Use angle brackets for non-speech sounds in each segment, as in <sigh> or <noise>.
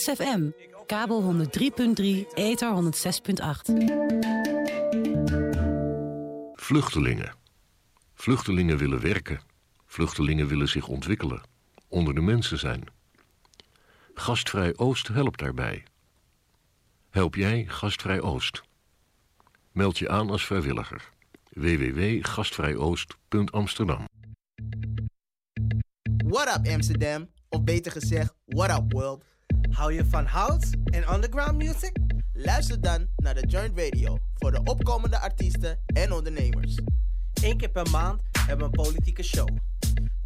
StadsFM. Kabel 103.3, ether 106.8. Vluchtelingen. Vluchtelingen willen werken. Vluchtelingen willen zich ontwikkelen. Onder de mensen zijn. Gastvrij Oost helpt daarbij. Help jij Gastvrij Oost? Meld je aan als vrijwilliger. www.gastvrijoost.amsterdam What up Amsterdam? Of beter gezegd, what up world? Hou je van house en underground music? Luister dan naar de Joint Radio voor de opkomende artiesten en ondernemers. Eén keer per maand hebben we een politieke show.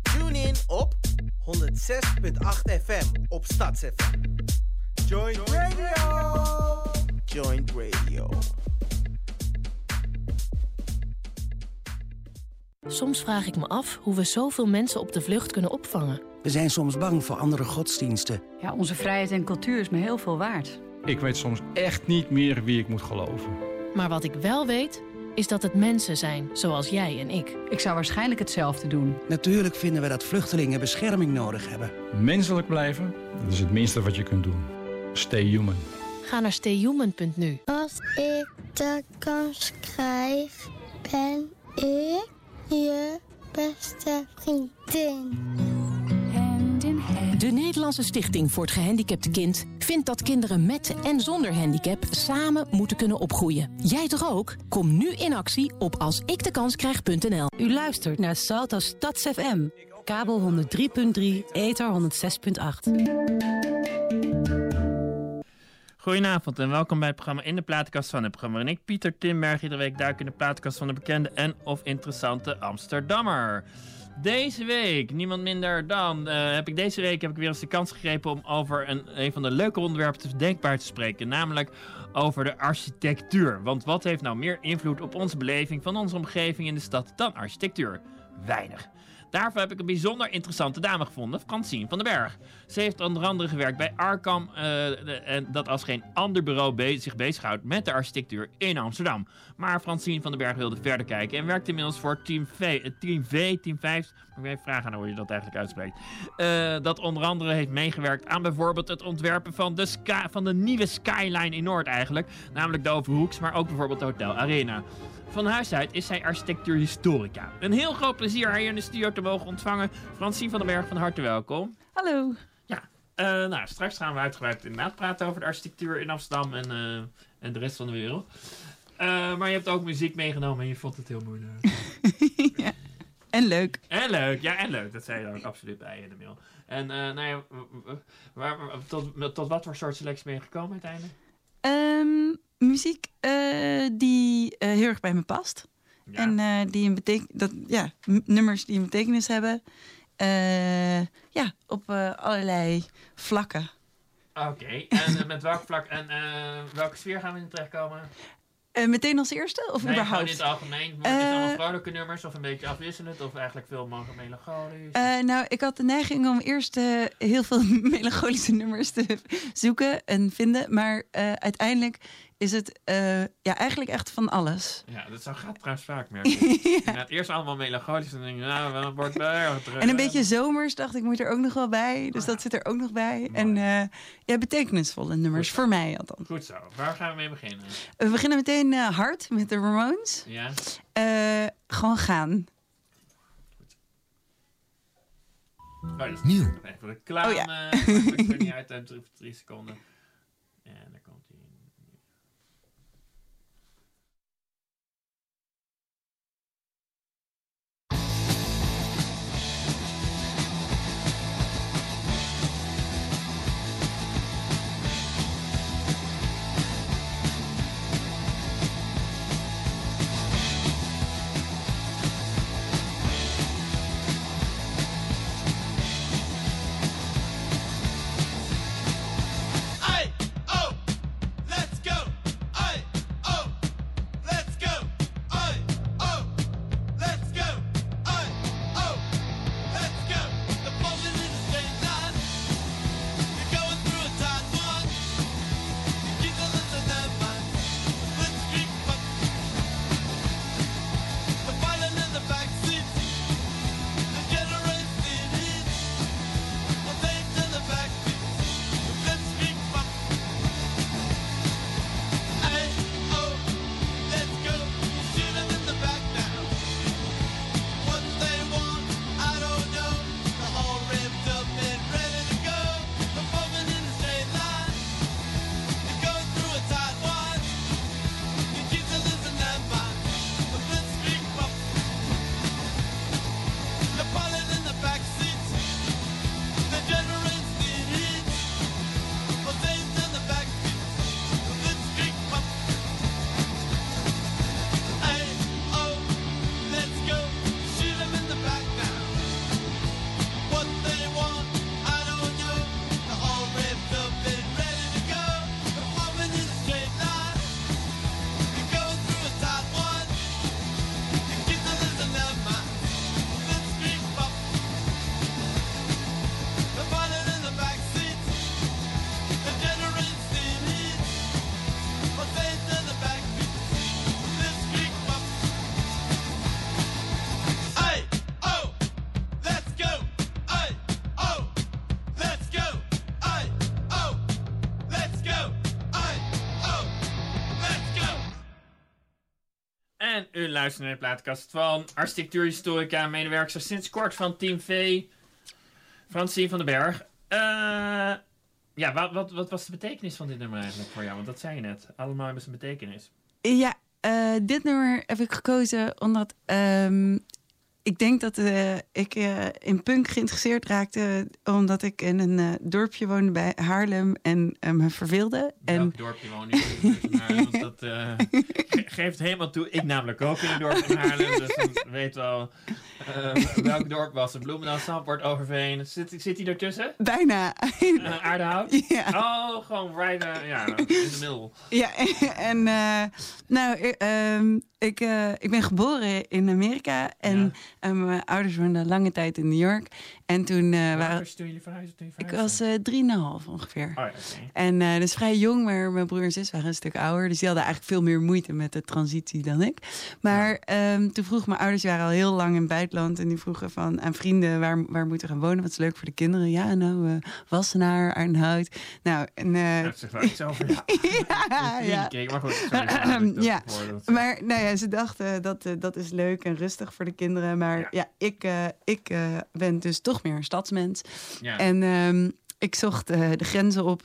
Tune in op 106.8 FM op StadsFM. Joint Radio. Joint Radio. Soms vraag ik me af hoe we zoveel mensen op de vlucht kunnen opvangen. We zijn soms bang voor andere godsdiensten. Ja, onze vrijheid en cultuur is me heel veel waard. Ik weet soms echt niet meer wie ik moet geloven. Maar wat ik wel weet, is dat het mensen zijn, zoals jij en ik. Ik zou waarschijnlijk hetzelfde doen. Natuurlijk vinden we dat vluchtelingen bescherming nodig hebben. Menselijk blijven, dat is het minste wat je kunt doen. Stay human. Ga naar stayhuman.nu. Als ik de kans krijg, ben ik je beste vriendin. De Nederlandse Stichting voor het Gehandicapte Kind vindt dat kinderen met en zonder handicap samen moeten kunnen opgroeien. Jij toch ook? Kom nu in actie op alsikdekansKrijg.nl. U luistert naar Salto Stads FM. Kabel 103.3, ether 106.8. Goedenavond en welkom bij het programma In de Plaatkast van het programma. En ik, Pieter Timberg, iedere week duik in de plaatkast van de bekende en of interessante Amsterdammer. Deze week, niemand minder dan, uh, heb ik deze week heb ik weer eens de kans gegrepen om over een, een van de leuke onderwerpen te denkbaar te spreken. Namelijk over de architectuur. Want wat heeft nou meer invloed op onze beleving van onze omgeving in de stad dan architectuur? Weinig. Daarvoor heb ik een bijzonder interessante dame gevonden, Francine van den Berg. Ze heeft onder andere gewerkt bij Arkham, uh, en dat als geen ander bureau zich bezighoudt met de architectuur in Amsterdam. Maar Francine van den Berg wilde verder kijken en werkt inmiddels voor Team V, Team, v, Team 5. Moet ik even vragen aan hoe je dat eigenlijk uitspreekt. Uh, dat onder andere heeft meegewerkt aan bijvoorbeeld het ontwerpen van de, van de nieuwe skyline in Noord eigenlijk. Namelijk de Overhoeks, maar ook bijvoorbeeld de Hotel Arena. Van huis uit is zij architectuurhistorica. Een heel groot plezier haar hier in de studio te mogen ontvangen. Francine van den Berg, van harte welkom. Hallo. Ja, uh, nou, straks gaan we uitgebreid inderdaad praten over de architectuur in Amsterdam en, uh, en de rest van de wereld. Uh, maar je hebt ook muziek meegenomen en je vond het heel moeilijk. <laughs> ja. En leuk. En leuk, ja, en leuk. Dat zei je er ook absoluut bij in de mail. En nou ja, waar, tot, tot wat voor soort selectie ben je gekomen uiteindelijk? Um, muziek uh, die uh, heel erg bij me past. Ja. En uh, die een beteken dat, ja, nummers die een betekenis hebben. ja, op allerlei vlakken. Oké, okay. en met welk vlak en welke sfeer gaan we in terechtkomen? Meteen als eerste? Of nee, überhaupt? in het algemeen. Maar het allemaal vrolijke nummers of een beetje afwisselend? Of eigenlijk veel melancholisch? Nou, ik had de neiging om eerst heel veel <laughs> melancholische nummers te <laughs> zoeken en vinden. Maar uiteindelijk is het ja, eigenlijk echt van alles. Ja, dat zou gaat trouwens vaak merken. <laughs> ja. het eerst allemaal melancholisch en dan denk je, nou, wat wordt bij En een beetje zomers dacht ik, moet er ook nog wel bij. Dus oh, dat zit er ook nog bij. Mooi. En ja, betekenisvolle nummers, voor mij althans. Goed zo. Waar gaan we mee beginnen? We beginnen meteen uh, hard met de Ramones. Ja. Uh, gewoon gaan. Oh, dat is Nieuw. Even reclame. Oh, ja. ik ben niet uit drie, drie seconden. En En u luistert naar de plaatkast van architectuurhistorica, medewerker sinds kort van Team V, Francine van den Berg. Eh, ja, wat, wat, wat was de betekenis van dit nummer eigenlijk voor jou? Want dat zei je net. Allemaal hebben ze een betekenis. Ja, eh, dit nummer heb ik gekozen omdat ehm, ik denk dat eh, ik eh, in punk geïnteresseerd raakte omdat ik in een eh, dorpje woonde bij Haarlem en me verveelde. En Welk dorpje woon je dat ge- geeft helemaal toe. Ik namelijk ook in een dorp in Haarlem. Dus dan weet wel welk dorp was het. Bloemendaal, Zandvoort, Overveen. Zit, zit hij ertussen? bijna. Aardehout? <laughs> Ja. Oh, gewoon right ja, in de middel. Ja, <laughs> en nou, ik, ehm, ik, ik ben geboren in Amerika en eh, mijn ouders woonden lange tijd in New York. En toen eh, Waar waren was toen jullie verhuisden? Toen je ik was eh, drieënhalf ongeveer. Oh ja. En eh, dus vrij jong, maar mijn broer en zus waren een stuk ouder. Dus die hadden eigenlijk veel meer moeite met de transitie dan ik. Maar ehm, toen vroeg mijn ouders, die waren al heel lang in het buitenland. En die vroegen van, aan vrienden, waar, waar moeten we gaan wonen? Wat is leuk voor de kinderen? Ja, nou, eh Wassenaar, Arnhout. Nou, en... eh, ja, <laughs> ja. keek, maar goed. sorry, ja, maar nou ja, ze dachten dat eh, dat is leuk en rustig voor de kinderen. Maar ja, ik, eh, ik eh, ben dus toch meer een stadsmens. Ja. En ehm, ik zocht eh, de grenzen op.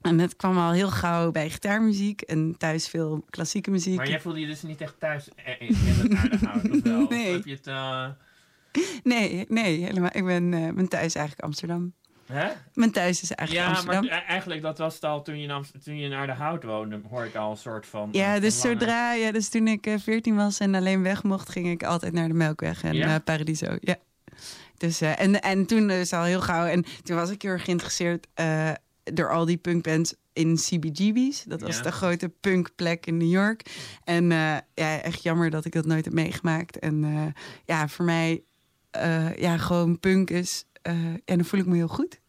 En het kwam al heel gauw bij gitaarmuziek en thuis veel klassieke muziek. Maar jij voelde je dus niet echt thuis in in het aardehout, of wel? <laughs> Of Nee. heb je het... eh, Nee, nee, helemaal. Ik ben, eh, mijn thuis is eigenlijk Amsterdam. Hè? Mijn thuis is eigenlijk Ja, Amsterdam. maar e- eigenlijk dat was het al toen je in, Amst- toen je in Aardehout woonde, hoor ik al een soort van... Ja, dus lange- zodra, ja, dus toen ik eh, 14 was en alleen weg mocht, ging ik altijd naar de Melkweg en Ja? eh, Paradiso. Ja. Dus, eh, en, en toen dus al heel gauw. En toen was ik heel erg geïnteresseerd eh, door al die punkbands in CBGB's. Dat was Ja. de grote punkplek in New York. En eh, ja, echt jammer dat ik dat nooit heb meegemaakt. En eh, ja, voor mij, eh, ja, gewoon punk is. eh en dan voel ik me heel goed.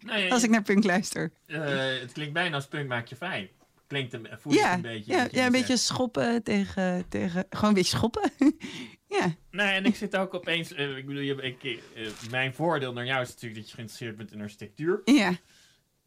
Nee, <laughs> Als ik naar punk luister. eh, het klinkt bijna als punk maak je fijn. Klinkt een, voel je het Ja, een beetje. ja, ja, een zegt. beetje schoppen tegen, tegen. Gewoon een beetje schoppen. Ja. Nee, en ik zit ook opeens... eh, ik bedoel, ik, eh, mijn voordeel naar jou is natuurlijk dat je geïnteresseerd bent in architectuur. Ja.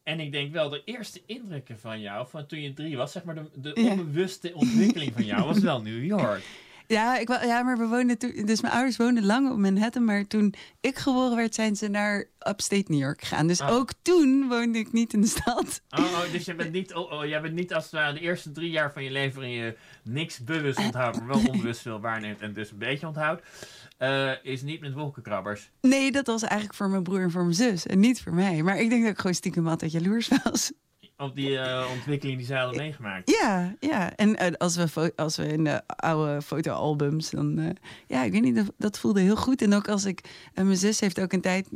En ik denk wel, de eerste indrukken van jou, van toen je drie was, zeg maar de, de Ja. onbewuste ontwikkeling van jou, was wel New York. <laughs> Ja, ik, ja, maar we woonden toen. Dus mijn ouders woonden lang op Manhattan. Maar toen ik geboren werd, zijn ze naar upstate New York gegaan. Dus Ah. ook toen woonde ik niet in de stad. Oh, oh, dus je bent niet, oh, oh, jij bent niet als het ware de eerste drie jaar van je leven waarin je niks bewust onthoudt, maar wel <laughs> onbewust veel waarneemt en dus een beetje onthoudt, eh, is niet met wolkenkrabbers. Nee, dat was eigenlijk voor mijn broer en voor mijn zus. En niet voor mij. Maar ik denk dat ik gewoon stiekem altijd jaloers was. Op die eh, ontwikkeling die zij hadden meegemaakt. Ja, ja. En eh, als, we als we in de oude fotoalbums, dan... eh, ja, ik weet niet, dat, dat voelde heel goed. En ook als ik... mijn zus heeft ook een tijd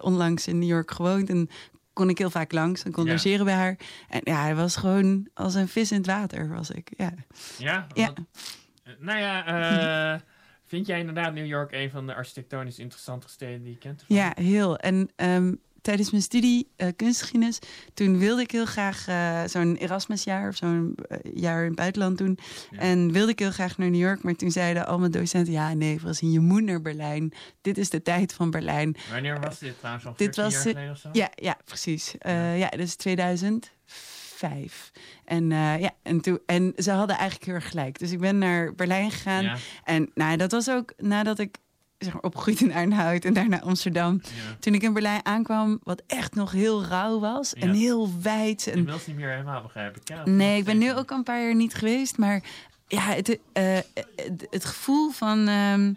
onlangs in New York gewoond. En kon ik heel vaak langs en kon Ja. logeren bij haar. En ja, hij was gewoon als een vis in het water, was ik. Ja. Ja? Ja. Nou ja, vind jij inderdaad New York een van de architectonisch interessante steden die je kent? Ja, heel. En ehm, tijdens mijn studie eh, kunstgeschiedenis, toen wilde ik heel graag eh, zo'n Erasmusjaar of zo'n eh, jaar in het buitenland doen. En wilde ik heel graag naar New York, maar toen zeiden al mijn docenten: ja, nee, Francine, je moet naar Berlijn. Dit is de tijd van Berlijn. Wanneer was dit trouwens? Al Dit 14 was jaar geleden of zo? Ja, ja, precies. Eh, ja. dus 2005. En, ja, en, toen, en ze hadden eigenlijk heel erg gelijk. Dus ik ben naar Berlijn gegaan. Ja. En nou, dat was ook nadat ik zeg maar, opgegroeid in Arnhout en daarna Amsterdam. Toen ik in Berlijn aankwam, wat echt nog heel rauw was. En heel wijd. En, Inmiddels niet meer helemaal begrijp ik. Ja, Nee, ik ben nu ook al een paar jaar niet geweest. Maar ja, het, eh, het, het gevoel van. ehm,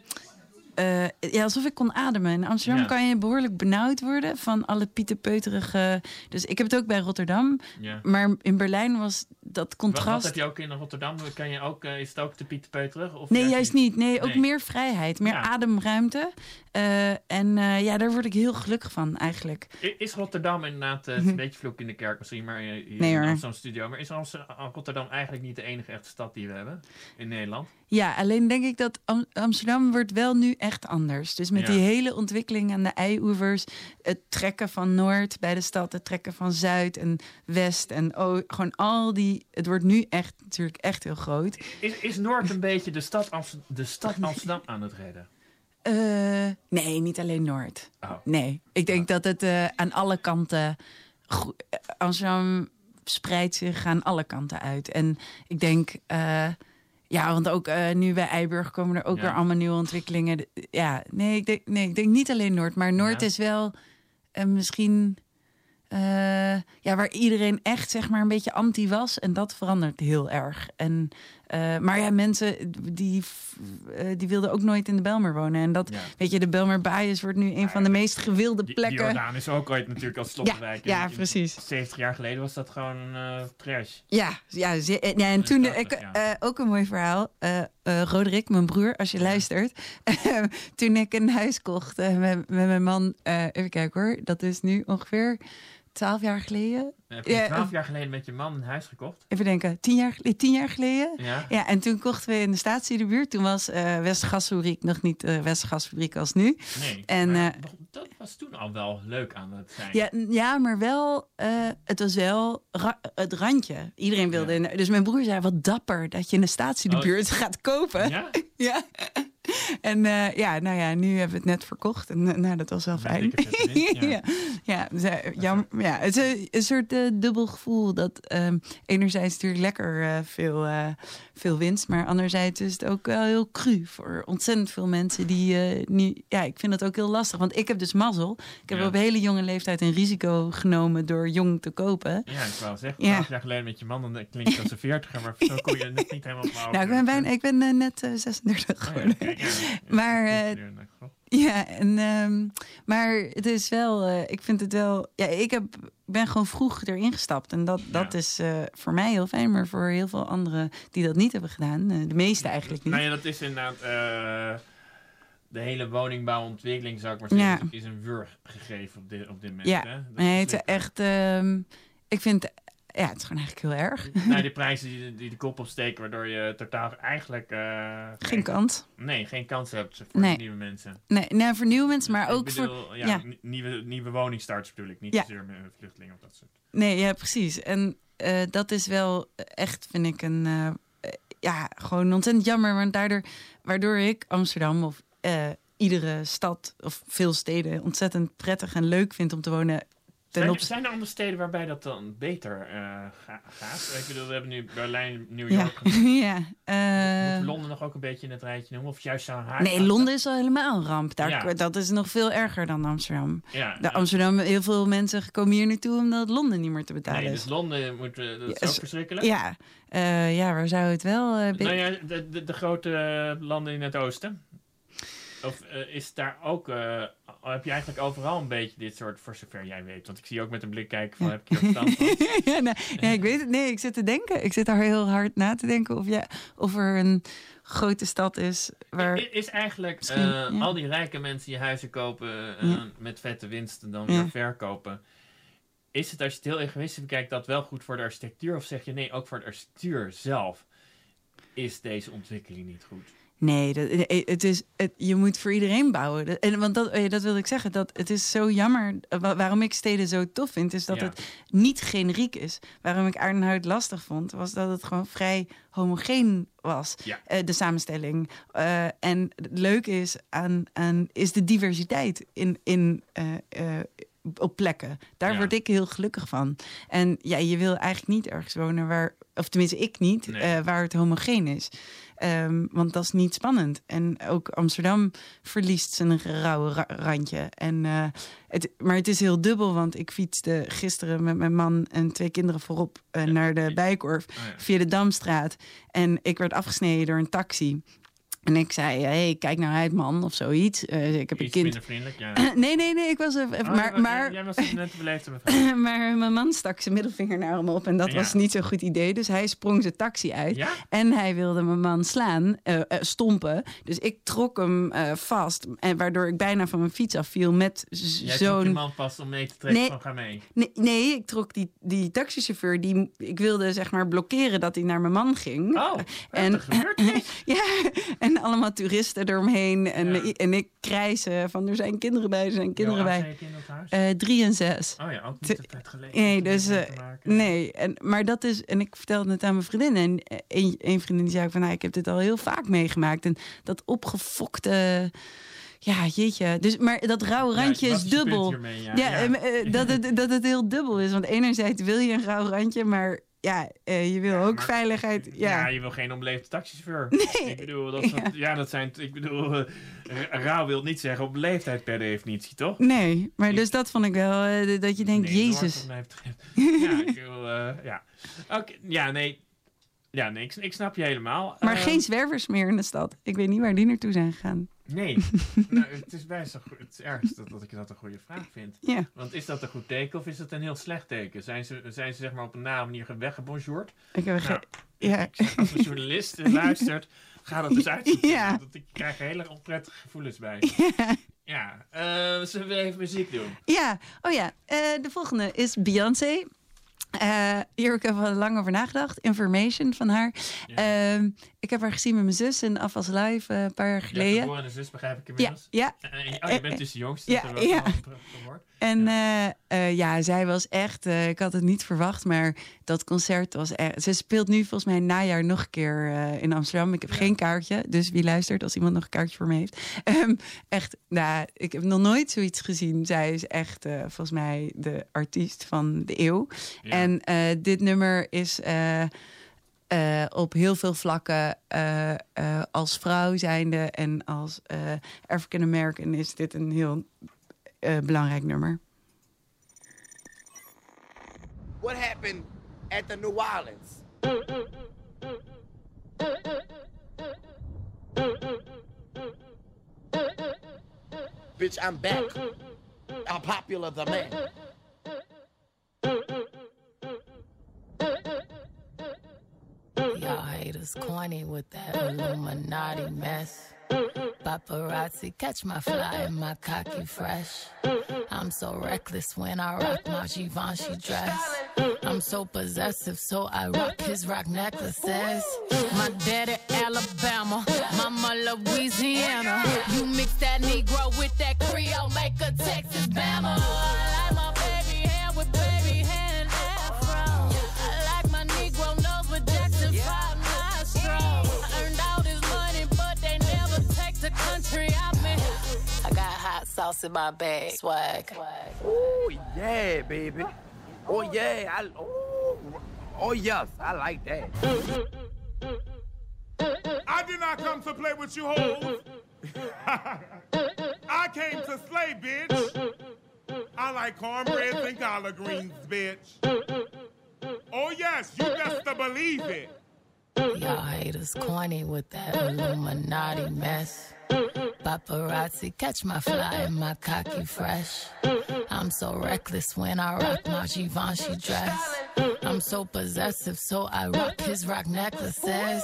eh, ja, alsof ik kon ademen. In Amsterdam Ja. kan je behoorlijk benauwd worden van alle pieterpeuterige. Dus ik heb het ook bij Rotterdam. Ja. Maar in Berlijn was dat Wat, wat contrast. heb je ook in Rotterdam? Kan je ook, eh, is het ook de Pieterpeuterig? Of Nee, juist niet. Nee, ook Nee. meer vrijheid, meer Ja. ademruimte. Eh, en ja, daar word ik heel gelukkig van eigenlijk. Is Rotterdam inderdaad, het is een beetje vloek in de kerk misschien, maar Nee, in. Amsterdam studio. Maar is Rotterdam eigenlijk niet de enige echte stad die we hebben in Nederland? Ja, alleen denk ik dat Am- Amsterdam wordt wel nu echt anders. Dus met Ja. die hele ontwikkeling aan de eioevers, het trekken van Noord bij de stad, het trekken van Zuid en West en gewoon al die. Het wordt nu echt natuurlijk echt heel groot. Is, is Noord een beetje de stad, Amst- de stad Amsterdam aan het redden? Eh, nee, niet alleen Noord. Oh. Nee, ik denk dat het eh, aan alle kanten. eh, Amsterdam spreidt zich aan alle kanten uit. En ik denk, Ja, want ook eh, nu bij Eiburg komen er ook Ja. weer allemaal nieuwe ontwikkelingen. Ja, nee, ik denk, nee, ik denk niet alleen Noord. Maar Noord Ja. is wel eh, misschien... eh, ja, waar iedereen echt zeg maar een beetje anti was. En dat verandert heel erg. En, eh, maar ja, mensen die, eh, die wilden ook nooit in de Belmer wonen. En dat, Ja. weet je, de Belmer Baaiers wordt nu een van de meest gewilde Die, plekken. die Jordaan is ook ooit natuurlijk als sloppenwijk. Ja, ja, In- precies. 70 jaar geleden was dat gewoon eh trash. Ja, ja, ja en toen ik, eh, ook een mooi verhaal. Roderick, mijn broer, als je luistert. <laughs> toen ik een huis kocht met, met mijn man. even kijken hoor, dat is nu ongeveer twaalf jaar geleden. Heb je Ja, 12 jaar geleden met je man een huis gekocht? Even denken, tien jaar, tien jaar geleden? Ja. en toen kochten we in de statie de buurt. Toen was eh Westgasfabriek nog niet de Westgasfabriek als nu. Nee. En, eh, dat was toen al wel leuk aan het zijn. Ja, ja, maar wel, eh, het was wel ra- het randje. Iedereen wilde. in- dus mijn broer zei, wat dapper dat je in de statie de Oh. buurt gaat kopen. Ja? <laughs> ja. <laughs> En eh, ja, nou ja, nu hebben we het net verkocht. En eh, nou, dat was wel fijn. <laughs> ja. ja. Ja, ze- jam- ja, het is een, een soort eh, dubbel gevoel. Dat ehm, enerzijds natuurlijk lekker veel, veel winst. Maar anderzijds is het ook wel heel cru voor ontzettend veel mensen die niet... Ja, ik vind het ook heel lastig. Want ik heb dus mazzel. Ik heb Ja. op hele jonge leeftijd een risico genomen door jong te kopen. Ja, ik wou zeggen, Ja. 12 jaar geleden met je man, dan klinkt als een veertiger, maar zo kon je het net niet helemaal op Nou, ik ben, bijna, ik ben net eh, 36 geworden. Ja, <laughs> maar, ja, eh, ja, en, ehm, maar het is wel, eh, ik vind het wel, ja, ik heb, ben gewoon vroeg erin gestapt. En dat, dat is eh, voor mij heel fijn, maar voor heel veel anderen die dat niet hebben gedaan, de meeste eigenlijk niet. Nou ja, dat is inderdaad... de hele woningbouwontwikkeling, zou ik maar Ja. zeggen, is een wurg gegeven op dit, op dit moment. ja, Hè? Dat nee, het is echt, ehm, ik vind, ja, het is gewoon eigenlijk heel erg. Nou, die <laughs> prijzen die, die de kop opsteken, waardoor je totaal eigenlijk... eh, Geen kans. Nee, geen kans hebt voor Nee. nieuwe mensen. Nee, nee, voor nieuwe mensen, maar ook bedoel, voor, ja, ja. ni- Nieuwe, nieuwe woningstarts bedoel ik, niet Ja. zozeer vluchtelingen of dat soort. Nee, ja, precies. En eh, dat is wel echt, vind ik, een. eh, ja, gewoon ontzettend jammer. Want daardoor, waardoor ik Amsterdam of iedere stad of veel steden ontzettend prettig en leuk vind om te wonen. Ten Zijn, er andere steden waarbij dat dan beter eh, ga- gaat? Ik bedoel, we hebben nu Berlijn, New Ja, York. genoemd. <laughs> ja. eh, Moeten we Londen nog ook een beetje in het rijtje noemen? Of juist Shanghai? nee, Londen is al helemaal een ramp. Daar, Ja. Dat is nog veel erger dan Amsterdam. Ja, de Amsterdam, heel veel mensen komen hier naartoe omdat Londen niet meer te betalen Nee, is. dus Londen moet, eh, dat is Ja, ook verschrikkelijk. Ja, eh, ja, waar zou het wel... eh, Nou ja, de, de, de grote eh, landen in het oosten. Of eh, is daar ook, eh, heb je eigenlijk overal een beetje dit soort, voor zover jij weet? Want ik zie ook met een blik kijken van, heb ik hier verstand <laughs> ja, nee, nee, ik weet het. Nee, ik zit te denken. Ik zit daar heel hard na te denken of, ja, of er een grote stad is waar. Is eigenlijk eh, ja. al die rijke mensen die huizen kopen Ja. met vette winsten dan weer verkopen. Is het als je het heel egoïstisch bekijkt dat wel goed voor de architectuur? Of zeg je nee, ook voor de architectuur zelf is deze ontwikkeling niet goed? Nee, dat, eh, het is, het, je moet voor iedereen bouwen. En, want dat, eh, dat wil ik zeggen. Dat het is zo jammer. eh, wa- waarom ik steden zo tof vind, is dat Ja. het niet generiek is. Waarom ik Aardenhout lastig vond, was dat het gewoon vrij homogeen was. Ja. eh, de samenstelling. Eh, en het leuke is aan, aan is de diversiteit in, in eh, eh, op plekken. Daar Ja. word ik heel gelukkig van. En ja, je wil eigenlijk niet ergens wonen waar, of tenminste ik niet, Nee. eh, waar het homogeen is. Ehm, want dat is niet spannend. En ook Amsterdam verliest zijn rauwe ra- randje. En, eh, het, maar het is heel dubbel, want ik fietste gisteren met mijn man en twee kinderen voorop eh, naar de Bijkorf Oh ja. via de Damstraat. En ik werd afgesneden door een taxi. En ik zei, hey, kijk nou uit man, of zoiets. Eh, ik heb Iets een minder kind. vriendelijk, ja. <clears throat> nee, nee, nee, ik was even... Oh, maar, was- maar, Jij was net beleefd <clears throat> maar mijn man stak zijn middelvinger naar hem op en dat Ja. was niet zo'n goed idee. Dus hij sprong zijn taxi uit Ja? en hij wilde mijn man slaan, eh, eh, stompen. Dus ik trok hem eh, vast, en waardoor ik bijna van mijn fiets afviel met z- Jij trok je zo'n... man vast om mee te trekken Nee. van ga mee. Nee, nee, ik trok die, die taxichauffeur, die, ik wilde zeg maar blokkeren dat hij naar mijn man ging. Oh, en, gebeurt <laughs> ja, en allemaal toeristen eromheen. En, Ja. en ik krijsen van er zijn kinderen bij, er zijn kinderen bij. Eh, drie en zes. Oh ja, ook niet geleden. Nee, dus eh, nee. En, maar dat is, en ik vertelde het aan mijn vriendin. En eh, een, een vriendin die zei ook van, nou, ik heb dit al heel vaak meegemaakt. En dat opgefokte, ja, jeetje. Dus, maar dat rauwe randje is dubbel. hiermee? Ja, ja, dat, het, dat het heel dubbel is. Want enerzijds wil je een rauw randje, maar ja, eh, je wil ook veiligheid. Ja. Ja, je wil geen onbeleefde taxichauffeur. <laughs> Nee. Ik bedoel, dat, dat- ja. dat zijn... Ik bedoel, rauw wil niet zeggen op leeftijd per definitie, toch? Nee, maar dus dat vond ik wel, eh, dat je denkt, Nee, Jezus. Ja, ik <laughs> eh, ja. Ja, nee. Ja, nee, ik, ik snap je helemaal. Maar geen zwervers meer in de stad. Ik weet niet waar die naartoe zijn gegaan. Nee, <laughs> nou, het is best een het is erg dat, dat ik dat een goede vraag vind. Ja. Want is dat een goed teken of is dat een heel slecht teken? Zijn ze, zijn ze zeg maar op een nare manier weggebonjourd? Ik heb Nou, ja. ik zeg, als een journalist <laughs> luistert, ga dat dus uitzoeken. Ja. Want ik krijg er hele onprettige gevoelens bij. <laughs> Ja, zullen we even muziek doen? Ja, oh ja. eh, de volgende is Beyoncé. Eh, hier heb ik even lang over nagedacht. Information van haar. Ehm, ik heb haar gezien met mijn zus in Afwas Live eh, een paar jaar Je geleden. een zus, begrijp ik Ja, inmiddels. ja. Eh, oh, je bent dus de jongste. Ja, ja. En eh, eh, ja, zij was echt, eh, ik had het niet verwacht, maar dat concert was echt. Ze speelt nu volgens mij najaar nog een keer eh, in Amsterdam. Ik heb geen kaartje, dus wie luistert als iemand nog een kaartje voor me heeft. <laughs> Ehm, echt, nou, ik heb nog nooit zoiets gezien. Zij is echt eh, volgens mij de artiest van de eeuw. Ja. En eh, dit nummer is. eh, eh, op heel veel vlakken als vrouw zijnde en als African American is dit een heel belangrijk nummer. What happened at the New Orleans? Bitch, I'm back. I'm popular the man. Haters corny with that Illuminati mess. Paparazzi catch my fly and my cocky fresh. I'm so reckless when I rock my Givenchy dress. I'm so possessive, so I rock his rock necklaces. My daddy Alabama, mama Louisiana. You mix that Negro with that Creole, make a Texas Bama. Hot sauce in my bag, swag. Swag. Oh yeah, baby. Oh yeah, I oh, oh yes, I like that. I did not come to play with you hoes. <laughs> I came to slay, bitch. I like cornbread and collard greens, bitch. Oh yes, you best to believe it. Y'all haters corny with that Illuminati mess. Paparazzi catch my fly and my cocky fresh. I'm so reckless when I rock my Givenchy dress. I'm so possessive, so I rock his rock necklaces.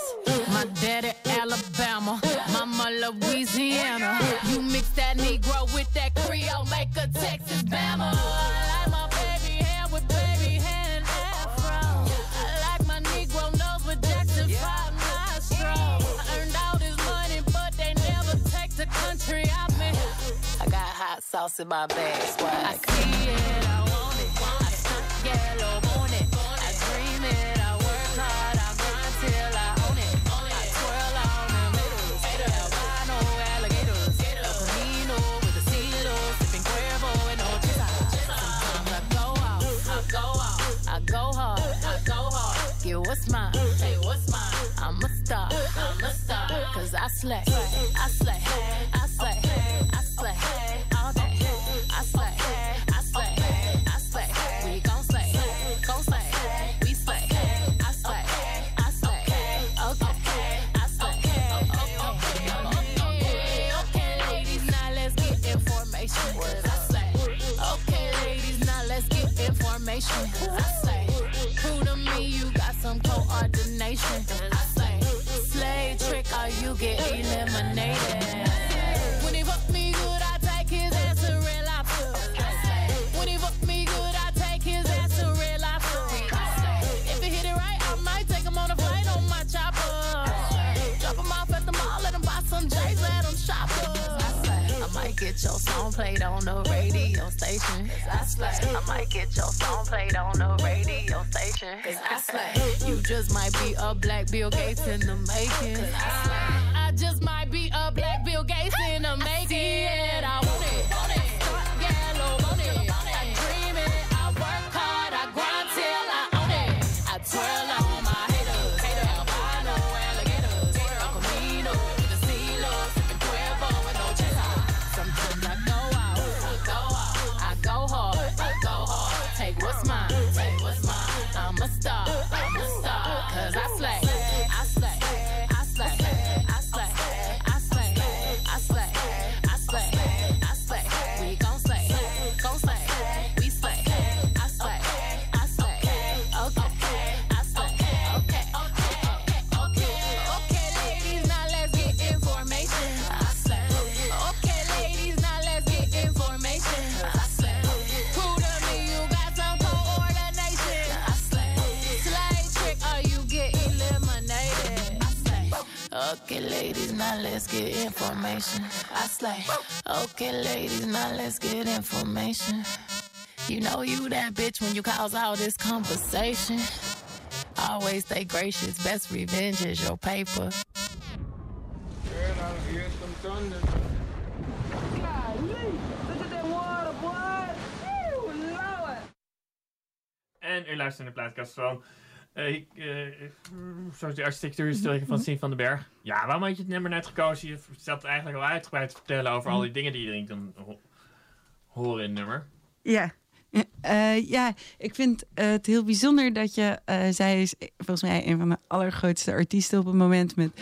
My daddy Alabama, mama Louisiana. You mix that Negro with that Creole, make a Texas Bama. Hot sauce in my bag, swag. I see it, I want it. I it. I dream it, I work hard, I grind till I own it. I twirl on them haters. Albino alligators. With the sipping I go out, I go I go hard, I go hard. Get what's mine, hey, what's mine? I'm a star, I'm a star. Cause I slay, I slay, information. I say, Prove to me you got some coordination. I slay. Slay trick or you get eliminated. Get your song played on the radio station. I slay. I might get your song played on the radio station. I slay. You just might be a black Bill Gates in the making. I. let's get information. I slay. Okay, ladies, now let's get information. You know you that bitch when you cause all this conversation. Always stay gracious. Best revenge is your paper. En u luistert naar de plaatkast van... eh, ik, eh, zoals de architectuurhistoricus van Sien van den Berg. Ja, waarom had je het nummer net gekozen? Je zat eigenlijk al uitgebreid te vertellen over al die dingen die je kan ho- horen in het nummer. Ja. Eh, ja, ik vind eh, het heel bijzonder dat je, eh, zij is volgens mij een van de allergrootste artiesten op het moment met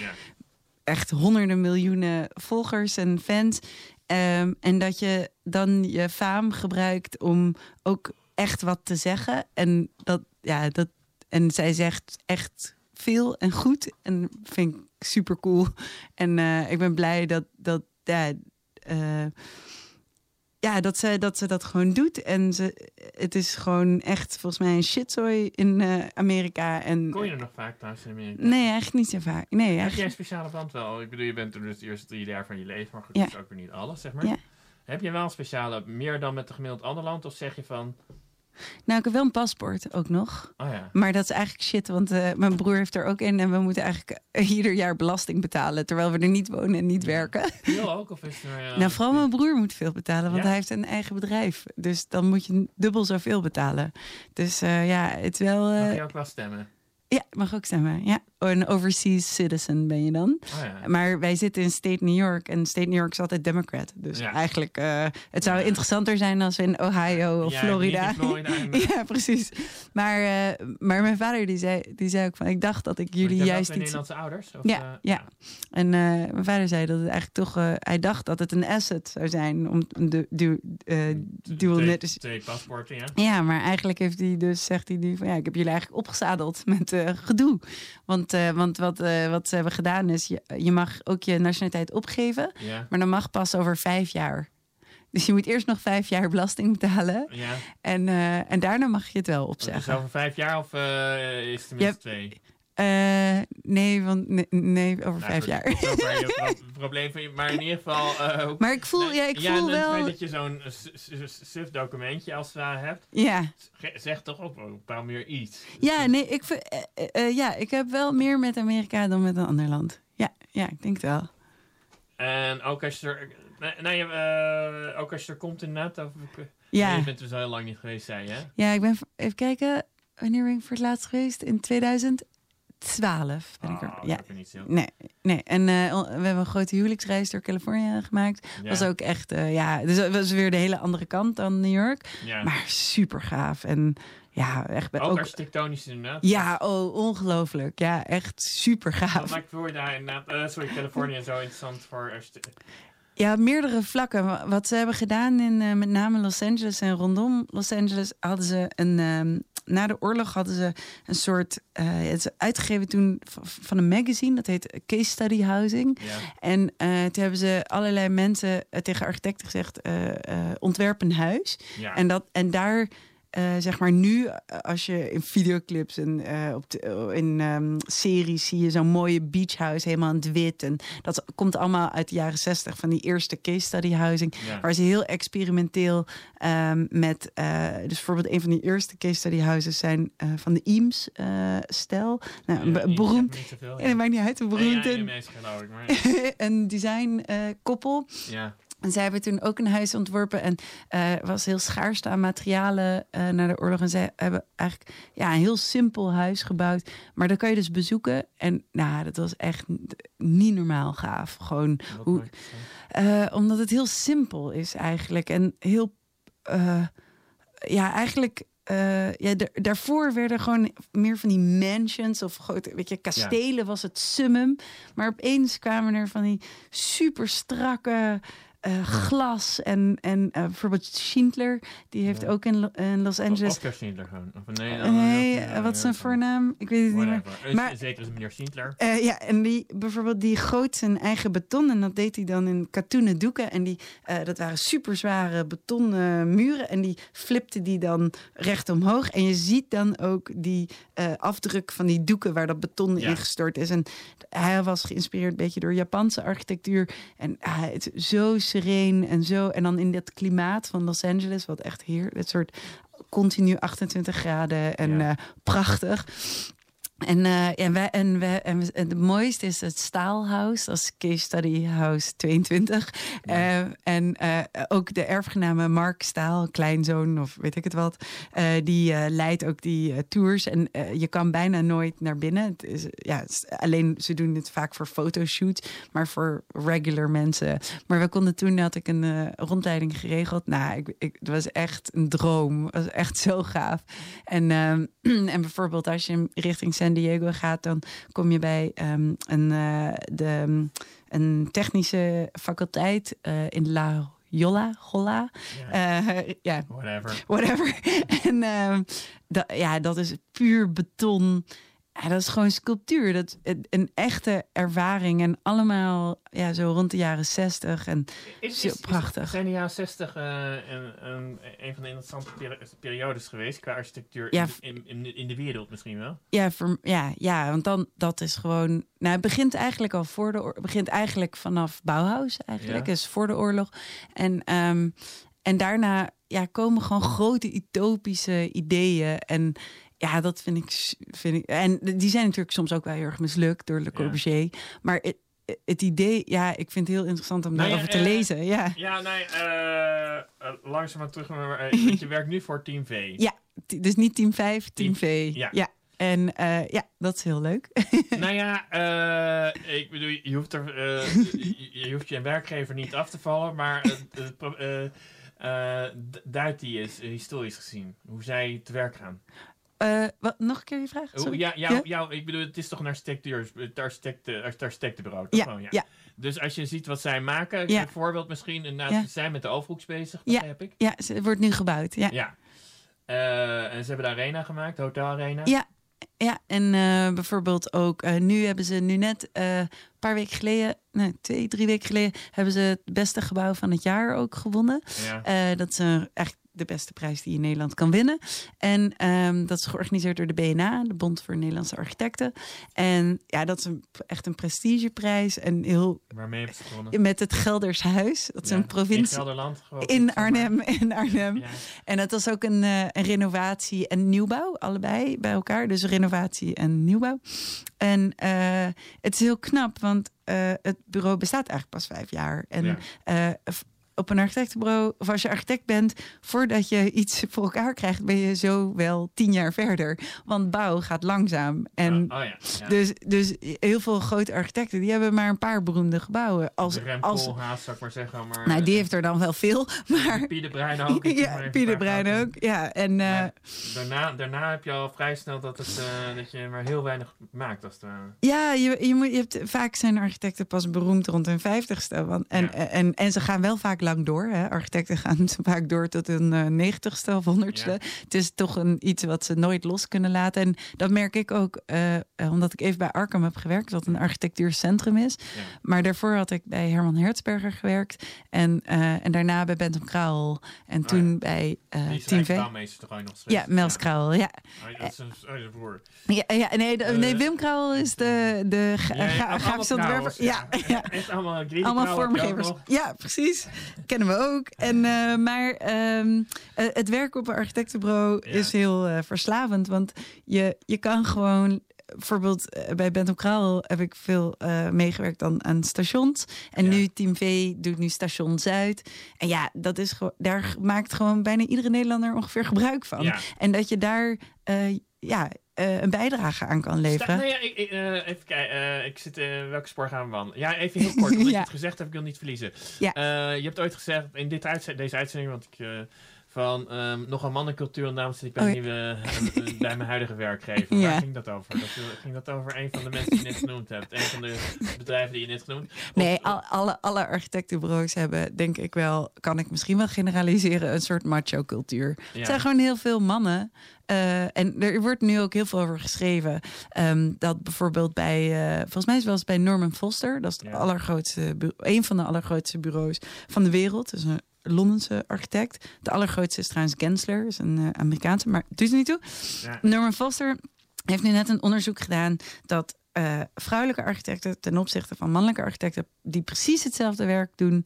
echt honderden miljoenen volgers en fans. Ehm, en dat je dan je faam gebruikt om ook echt wat te zeggen. En, dat, ja, dat, en zij zegt echt veel en goed. En vind ik super cool. En eh, ik ben blij dat, dat ja, eh, ja, dat ze, dat ze dat gewoon doet. En ze, het is gewoon echt volgens mij een shitzooi in eh, Amerika. En, Kon je er nog vaak thuis in Amerika? Nee, eigenlijk niet zo vaak. Nee, Heb eigenlijk- jij een speciale band wel? Ik bedoel, je bent er dus de eerste drie jaar van je leven, maar goed, Ja. dat is ook weer niet alles, zeg maar. Ja. Heb je wel een speciale, meer dan met een gemiddeld ander land? Of zeg je van, Nou, ik heb wel een paspoort ook nog. oh ja, Maar dat is eigenlijk shit, want eh, mijn broer heeft er ook in. En we moeten eigenlijk eh, ieder jaar belasting betalen. Terwijl we er niet wonen en niet werken. veel ook? Of is er... eh, nou, vooral mijn broer moet veel betalen, want Ja? hij heeft een eigen bedrijf. Dus dan moet je dubbel zoveel betalen. Dus ja, het is wel. Mag je ook wel stemmen? Ja, mag ook stemmen. Ja, een overseas citizen ben je dan. Oh ja. Maar wij zitten in State New York en State New York is altijd Democrat. Dus Ja. eigenlijk, eh, het zou interessanter zijn als we in Ohio of Florida. <laughs> ja, precies. Maar, eh, maar mijn vader die zei, die zei ook van, ik dacht dat ik jullie juist iets. Nederlandse ouders? Of, ja, eh, ja. En mijn vader zei dat het eigenlijk toch, hij dacht dat het een asset zou zijn om een du, du, dual net. twee paspoorten, ja. ja, maar eigenlijk heeft hij dus, zegt hij nu van ja, ik heb jullie eigenlijk opgezadeld met gedoe. Want, eh, want wat, eh, wat ze hebben gedaan is, je, je mag ook je nationaliteit opgeven, Ja. maar dan mag pas over vijf jaar. Dus je moet eerst nog vijf jaar belasting betalen. Ja. En, eh, en daarna mag je het wel Dus opzeggen. over vijf jaar of is het tenminste twee? Eh, nee, want nee, nee, over Nou, vijf goed, jaar. je <laughs> pro- probleem van je. Maar in ieder geval. eh, Maar ik voel- ja, ik voel wel- dat je zo'n eh, suf documentje als het ware hebt. Ja. Zegt toch ook wel een paar meer iets. Ja, nee, ik, ja, ik heb wel meer met Amerika dan met een ander land. Ja, ja ik denk het wel. En ook als je er. Nee, eh, ook als je er komt inderdaad. Of, Ja. Nee, je bent dus heel lang niet geweest, zei je. hè? Ja, ik ben, even kijken, wanneer ben ik voor het laatst geweest? In 2012 ben ik er. Oh, Ja. dat is niet zo. Nee, nee. En eh, we hebben een grote huwelijksreis door Californië gemaakt. Ja. Was ook echt, eh, ja, dus dat was weer de hele andere kant dan New York. Ja. Maar super gaaf. En ja, echt. Ook, ook architectonisch inderdaad. ja, oh, ongelooflijk. Ja, echt super gaaf. maakt Florida inderdaad. eh, sorry, Californië zo interessant voor. Ja, meerdere vlakken. Wa- Wat ze hebben gedaan in met name Los Angeles en rondom Los Angeles hadden ze een. ehm, na de oorlog hadden ze een soort. eh, het is uitgegeven toen van een magazine, dat heet Case Study Housing. Ja. En eh, toen hebben ze allerlei mensen eh, tegen architecten gezegd: ontwerp een huis. Ja. En, dat, en daar. Eh, zeg maar nu, eh, als je in videoclips en eh, op de, in ehm, series zie je zo'n mooie beachhouse helemaal in het wit. En dat komt allemaal uit de jaren zestig van die eerste case study housing. Ja. Waar ze heel experimenteel ehm, met. dus bijvoorbeeld een van die eerste case study houses zijn van de Eames stijl. Nou, een Ja, Eames beroemd. Ja, dat maakt niet uit. Een beroemd. Ja, ik, maar- <laughs> een design koppel. Ja. En zij hebben toen ook een huis ontworpen en eh was heel schaarste aan materialen eh na de oorlog. En zij hebben eigenlijk ja, een heel simpel huis gebouwd. Maar dat kan je dus bezoeken. En nou, dat was echt niet normaal gaaf. Gewoon hoe, eh, omdat het heel simpel is eigenlijk. En heel, ja, eigenlijk. ja, da- daarvoor werden gewoon meer van die mansions of grote, weet je, kastelen was het summum. Maar opeens kwamen er van die super strakke eh, glas. En, en eh, bijvoorbeeld Schindler, die heeft ook in, in Los Angeles... Oscar Schindler gewoon. Of nee, eh, wat is zijn voornaam? Ik weet het niet meer. Maar Zeker is meneer Schindler. ja, en die bijvoorbeeld die goot zijn eigen beton en dat deed hij dan in katoenen doeken. En die, dat waren super zware betonnen muren en die flipte die dan recht omhoog. En je ziet dan ook die afdruk van die doeken waar dat beton Ja. ingestort is. En hij was geïnspireerd een beetje door Japanse architectuur. En het is zo sereen en zo. En dan in dat klimaat van Los Angeles, wat echt hier, het soort continu 28 graden en eh, prachtig. En, eh, en, wij, en, wij, en we- en het mooiste is het Staalhuis, dat is Case Study House 22. Eh, en eh, ook de erfgename Mark Staal, kleinzoon of weet ik het wat, die leidt ook die tours. En je kan bijna nooit naar binnen. Het is, ja, alleen, ze doen het vaak voor fotoshoots, maar voor regular mensen. Maar we konden toen, had ik een rondleiding geregeld. Nou, ik, ik, het was echt een droom. Het was echt zo gaaf. En, <clears throat> en bijvoorbeeld als je richting San Diego gaat, dan kom je bij ehm, een, eh, de, een technische faculteit eh, in La Jolla, Jolla. Ja. ja. Whatever. Whatever. <laughs> en ehm, ja, dat is puur beton. Ja, dat is gewoon sculptuur. Dat is een echte ervaring. En allemaal ja, zo rond de jaren zestig. En Is, zo is, is- prachtig. zijn de jaren 60 eh, een, een, een van de interessante peri- periodes geweest qua architectuur Ja, in, in, in, de wereld misschien wel? Ja, voor, ja, ja, want dan dat is gewoon. Nou, het begint eigenlijk al voor de oorlog. Het begint eigenlijk vanaf Bauhaus eigenlijk, Ja. dus voor de oorlog. En, ehm, en daarna ja, komen gewoon grote utopische ideeën. En ja, dat vind ik, vind ik. En die zijn natuurlijk soms ook wel heel erg mislukt door Le Corbusier. Maar het, het idee, ja, ik vind het heel interessant om Nou daarover te eh, lezen. Ja, Ja, nee, eh, langzaam terug want je werkt nu voor Team V. <laughs> ja dus niet team 5, team, Team- V. ja. ja. En ja, dat is heel leuk. <laughs> nou ja, ik bedoel, je hoeft, er, je, je hoeft je werkgever niet af te vallen, maar duidt die eh, historisch gezien, hoe zij te werk gaan. Eh, wat, nog een keer je vraag? Hoe- Sorry. ja, jou, jou, ik bedoel, het is toch een architectuur, het architect, het architectenbureau, toch Ja, ja. ja. Dus als je ziet wat zij maken, Ja. een voorbeeld misschien, inderdaad, Ja. ze zijn met de Overhoeks bezig, Ja, begrijp ik. ja, ze wordt nu gebouwd. Ja, Ja. Eh, en ze hebben de arena gemaakt, de hotelarena. ja, ja. en eh, bijvoorbeeld ook eh, nu hebben ze nu net eh, een paar weken geleden, nee, twee, drie weken geleden, hebben ze het beste gebouw van het jaar ook gewonnen. Ja. Eh, dat is een, echt de beste prijs die je in Nederland kan winnen. En ehm, dat is georganiseerd door de BNA, de Bond voor Nederlandse Architecten. En ja, dat is een, echt een prestigeprijs en heel Waarmee ze gewonnen? met het Gelders Huis. Dat is Ja, een in provincie. In maar. Arnhem. In Arnhem. Ja. En dat was ook een, eh, een renovatie en nieuwbouw, allebei bij elkaar. Dus renovatie en nieuwbouw. En eh, het is heel knap, want eh, het bureau bestaat eigenlijk pas vijf jaar. En Ja. Eh, op een architectenbureau, of als je architect bent, voordat je iets voor elkaar krijgt, ben je zo wel tien jaar verder. Want bouw gaat langzaam. En Oh, oh ja, ja. Dus, dus heel veel grote architecten, die hebben maar een paar beroemde gebouwen. Als, als, zou ik maar zeggen. Maar, nou, die heeft er dan wel veel. <laughs> Maar Pieter Bruin ook. <laughs> ja, Pieter Bruin ook. Ja, en eh, Daarna, daarna heb je al vrij snel dat, het, eh, dat je maar heel weinig maakt. Als het, ja, je, je, moet, je hebt, vaak zijn architecten pas beroemd rond hun vijftigste. Want, en, en, en ze gaan wel vaak lang door. Hè. Architecten gaan <laughs> vaak door tot hun eh, negentigste of honderdste. Het is toch een, iets wat ze nooit los kunnen laten. En dat merk ik ook, eh, eh, omdat ik even bij Arkham heb gewerkt, wat een architectuurcentrum is. Maar daarvoor had ik bij Herman Hertzberger gewerkt. En, en daarna bij Bentham Krauwel. En toen bij Oh is Team V. Ja, Mels Krauwel, ja. Oh, dat is een, oh, dat is een broer. Ja, ja nee, de- nee, Wim Krauwel is de, de ga- ontwerper. Ja, ja. Allemaal <laughs> Allemaal vormgevers. Ja, precies. Kennen we ook. En, eh, maar ehm, eh, het werk op een architectenbureau is heel eh, verslavend. Want je, je kan gewoon... Bijvoorbeeld bij Bentham Krauwel heb ik veel meegewerkt dan aan stations. En nu Team V doet nu Station Zuid. En ja, dat is daar maakt gewoon bijna iedere Nederlander ongeveer gebruik van. Ja. En dat je daar ja, eh, een bijdrage aan kan leveren. Nee, ja, ik, ik, eh, even kijken. eh, ik zit, welke spoor gaan we wandelen? Ja, even heel kort. <laughs> Omdat je het gezegd hebt, ik wil niet verliezen. Ja. Je hebt ooit gezegd, in dit uitzend, deze uitzending, want ik... van ehm, nog een mannencultuur en daarom zit ik bij, Oh, nieuwe, bij mijn huidige werkgever. Waar ging dat over? Dat, ging dat over een van de mensen die je net genoemd hebt? Een van de bedrijven die je net genoemd hebt? Nee, al, alle, alle architectenbureaus hebben, denk ik wel, kan ik misschien wel generaliseren, een soort macho-cultuur. Ja. Het zijn gewoon heel veel mannen. Eh, en er wordt nu ook heel veel over geschreven. ehm, dat bijvoorbeeld bij, eh, volgens mij is wel eens bij Norman Foster, dat is het allergrootste, een van de allergrootste bureaus van de wereld. Dus een Londense architect. De allergrootste is trouwens Gensler, is een eh, Amerikaanse, maar het doet er niet toe. Ja. Norman Foster heeft nu net een onderzoek gedaan dat vrouwelijke architecten ten opzichte van mannelijke architecten die precies hetzelfde werk doen,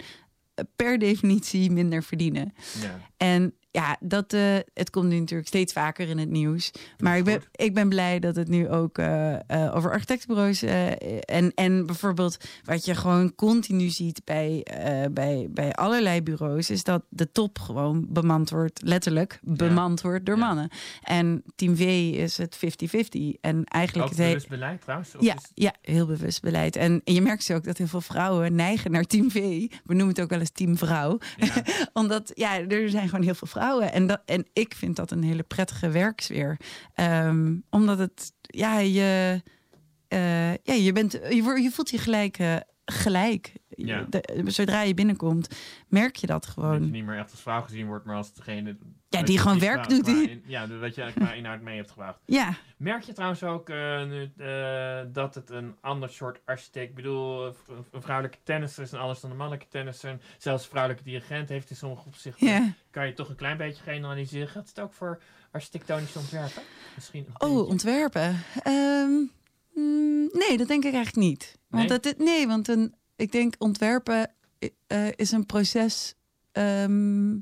per definitie minder verdienen. Ja. En ja, dat, eh, het komt nu natuurlijk steeds vaker in het nieuws. Maar ik ben, ik ben blij dat het nu ook eh, eh, over architectenbureaus... en, en bijvoorbeeld wat je gewoon continu ziet bij, bij, bij allerlei bureaus... is dat de top gewoon bemand wordt, letterlijk bemand wordt door mannen. En Team V is het 50-50. En eigenlijk Ook het he- bewust beleid trouwens? Ja, is- ja, heel bewust beleid. En je merkt zo ook dat heel veel vrouwen neigen naar Team V. We noemen het ook wel eens Team Vrouw. <laughs> Omdat, ja, er zijn gewoon heel veel vrouwen. En, dat, en ik vind dat een hele prettige werksfeer. Ehm, omdat het, ja, je, eh, ja, je, bent, je, je voelt je gelijk. Gelijk. Ja. De- zodra je binnenkomt, merk je dat Dat gewoon. je niet meer echt als vrouw gezien wordt, maar als degene... Ja, dat die gewoon werk doet. in- ja, wat je qua inhoud mee hebt gebracht. Ja. Merk je trouwens ook eh, nu, eh, dat het een ander soort architect... Ik bedoel, een vrouwelijke tennisser is een anders dan een mannelijke tennisser. En Zelfs een vrouwelijke dirigent heeft in sommige opzichten... Ja. Kan je toch een klein beetje generaliseren. Gaat het ook voor architectonische ontwerpen? Misschien Oh, ontwerpen. Ehm, mm, nee, dat denk ik eigenlijk niet. Want Nee? dat, nee, want een, ik denk ontwerpen eh, is een proces. ehm,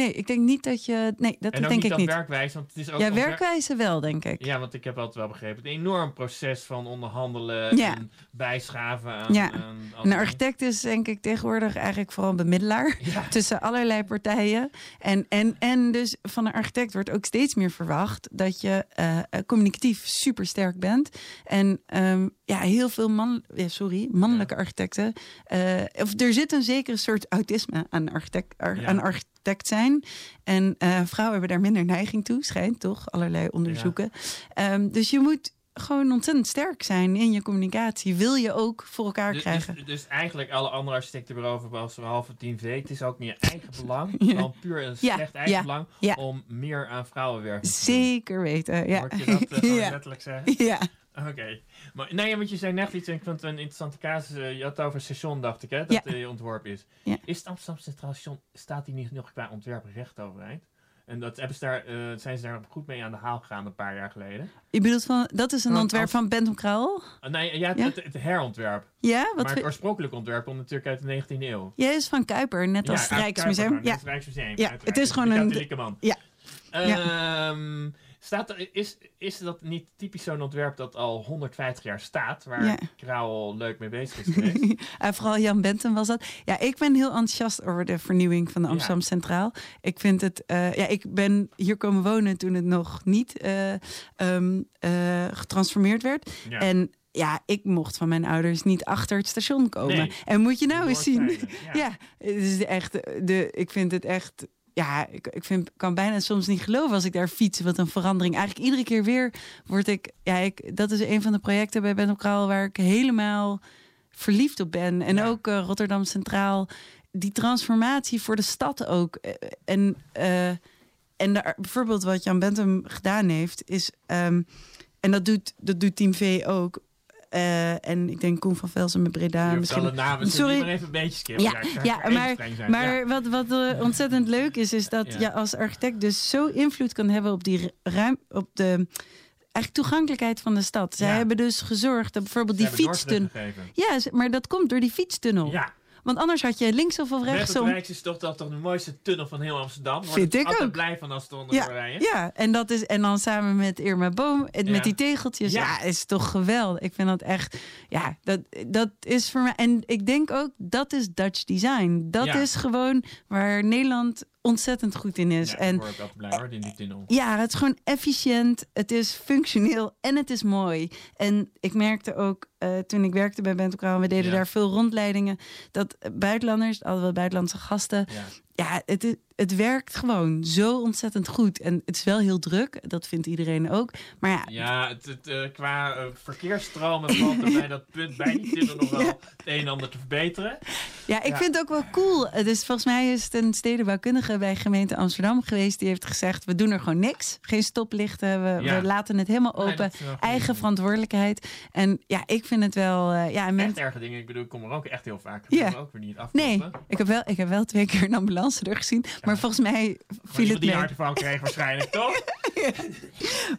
nee, ik denk niet dat je. Nee, dat en ook denk niet ik dat niet. werkwijze, want het is ook ja, werkwijze wel, denk ik. Ja, want ik heb altijd wel begrepen. Een enorm proces van onderhandelen Ja. en bijschaven aan... Ja, aan een architect is denk ik tegenwoordig eigenlijk vooral een bemiddelaar <laughs> <laughs> tussen allerlei partijen. En, en, en dus van een architect wordt ook steeds meer verwacht dat je eh, eh, communicatief super sterk bent. En ehm, ja, heel veel man, ja, sorry, mannelijke architecten. eh, of er zit een zekere soort autisme aan architect, ar- Ja. aan architect zijn. En eh, vrouwen hebben daar minder neiging toe, schijnt toch? Allerlei onderzoeken. Ehm, dus je moet gewoon ontzettend sterk zijn in je communicatie. Wil je ook voor elkaar Dus, krijgen. dus, dus eigenlijk alle andere architectenbureaus behalve Team V. Het is ook je eigen <laughs> belang, Ja. puur een Ja, slecht eigen ja, belang ja. om meer aan vrouwenwerk te doen. Zeker weten, ja. Hoort je dat eh, <laughs> letterlijk zeggen? Ja. Oké. Maar nee, want je zei net iets, en ik vond het een interessante casus. eh, je had het over station, dacht ik, hè? Dat Ja. ontworpen is. Ja. Is het Amsterdam Centraal Station, staat die niet nog qua ontwerp recht overeind? En dat hebben ze daar, eh, zijn ze daar goed mee aan de haal gegaan een paar jaar geleden? Je bedoelt van, dat is een Want ontwerp als- van Bentham Krauwel? Ah, nee, ja, het, Ja? Het, het herontwerp. Ja, wat maar het oorspronkelijke ontwerp komt natuurlijk uit de 19e eeuw. Jij is van Kuiper, net als het Rijksmuseum. Kuiper, Ja. het Rijksmuseum. Ja, het is gewoon een- man. Ja. Ehm, staat er, is, is dat niet typisch zo'n ontwerp dat al 150 jaar staat, waar Ja. Krauwel leuk mee bezig is <laughs> geweest? En vooral Jan Benton was dat. Ja, ik ben heel enthousiast over de vernieuwing van de Amsterdam Centraal. Ik vind het, eh, ja, ik ben hier komen wonen toen het nog niet eh, ehm, eh, getransformeerd werd. Ja. En ja, ik mocht van mijn ouders niet achter het station komen. Nee. En moet je nou eens zien. Ja, <laughs> ja. het is echt de, ik vind het echt. Ja, ik, ik vind, kan bijna soms niet geloven als ik daar fiets. Wat een verandering. Eigenlijk iedere keer weer word ik. Ja, ik, dat is een van de projecten bij Ben op Kraal waar ik helemaal verliefd op ben. En ook eh, Rotterdam Centraal. Die transformatie voor de stad ook. Eh, En, eh, en daar, bijvoorbeeld wat Jan Bentham gedaan heeft, is. ehm, en dat doet, dat doet Team V ook. Eh, en ik denk Koen van Velsen met Breda. Misschien. alle namen Sorry. maar even een beetje skippen. Ja, ja, maar, Ja. wat, wat eh, ontzettend leuk is, is dat Ja. je als architect dus zo invloed kan hebben op die ruim, op de eigenlijk toegankelijkheid van de stad. Zij hebben dus gezorgd dat bijvoorbeeld die fietstunnel. Ja, maar dat komt door die fietstunnel. Ja. Want anders had je links of Met rechtsom. het is toch, toch, toch de mooiste tunnel van heel Amsterdam. Vind ik altijd ook. blij van als het onder Ja, rijden. ja, en dat is en dan samen met Irma Boom Ja. met die tegeltjes. Ja. Ja. is toch geweldig. Ik vind dat echt. Ja, dat, dat is voor mij. En ik denk ook dat is Dutch design. Dat is gewoon waar Nederland ontzettend goed in is. Ja, en word altijd blij hoor, die ja, het is gewoon efficiënt, het is functioneel en het is mooi. En ik merkte ook eh, toen ik werkte bij Bento Krauw, we deden Ja. daar veel rondleidingen, dat buitenlanders, hadden we buitenlandse gasten, Ja. ja, het is, het werkt gewoon zo ontzettend goed. En het is wel heel druk, dat vindt iedereen ook. Maar ja, Ja, het, het, eh, qua eh, verkeersstromen valt er bij dat punt bij niet zitten nog wel <laughs> het een en ander te verbeteren. Ja, ik Ja. vind het ook wel cool. Eh, Dus volgens mij is het een stedenbouwkundige bij gemeente Amsterdam geweest. Die heeft gezegd, we doen er gewoon niks. Geen stoplichten, we, Ja. we laten het helemaal open. Eigen verantwoordelijkheid. En ja, ik vind het wel... eh, ja, men- Echt erge dingen. Ik bedoel, ik kom er ook echt heel vaak. Ja. Ja. ook weer niet afkomen. Nee, ik heb, wel, ik heb wel twee keer een ambulance er gezien. Maar volgens mij viel het die mee. hartaanval kreeg waarschijnlijk, <laughs> toch?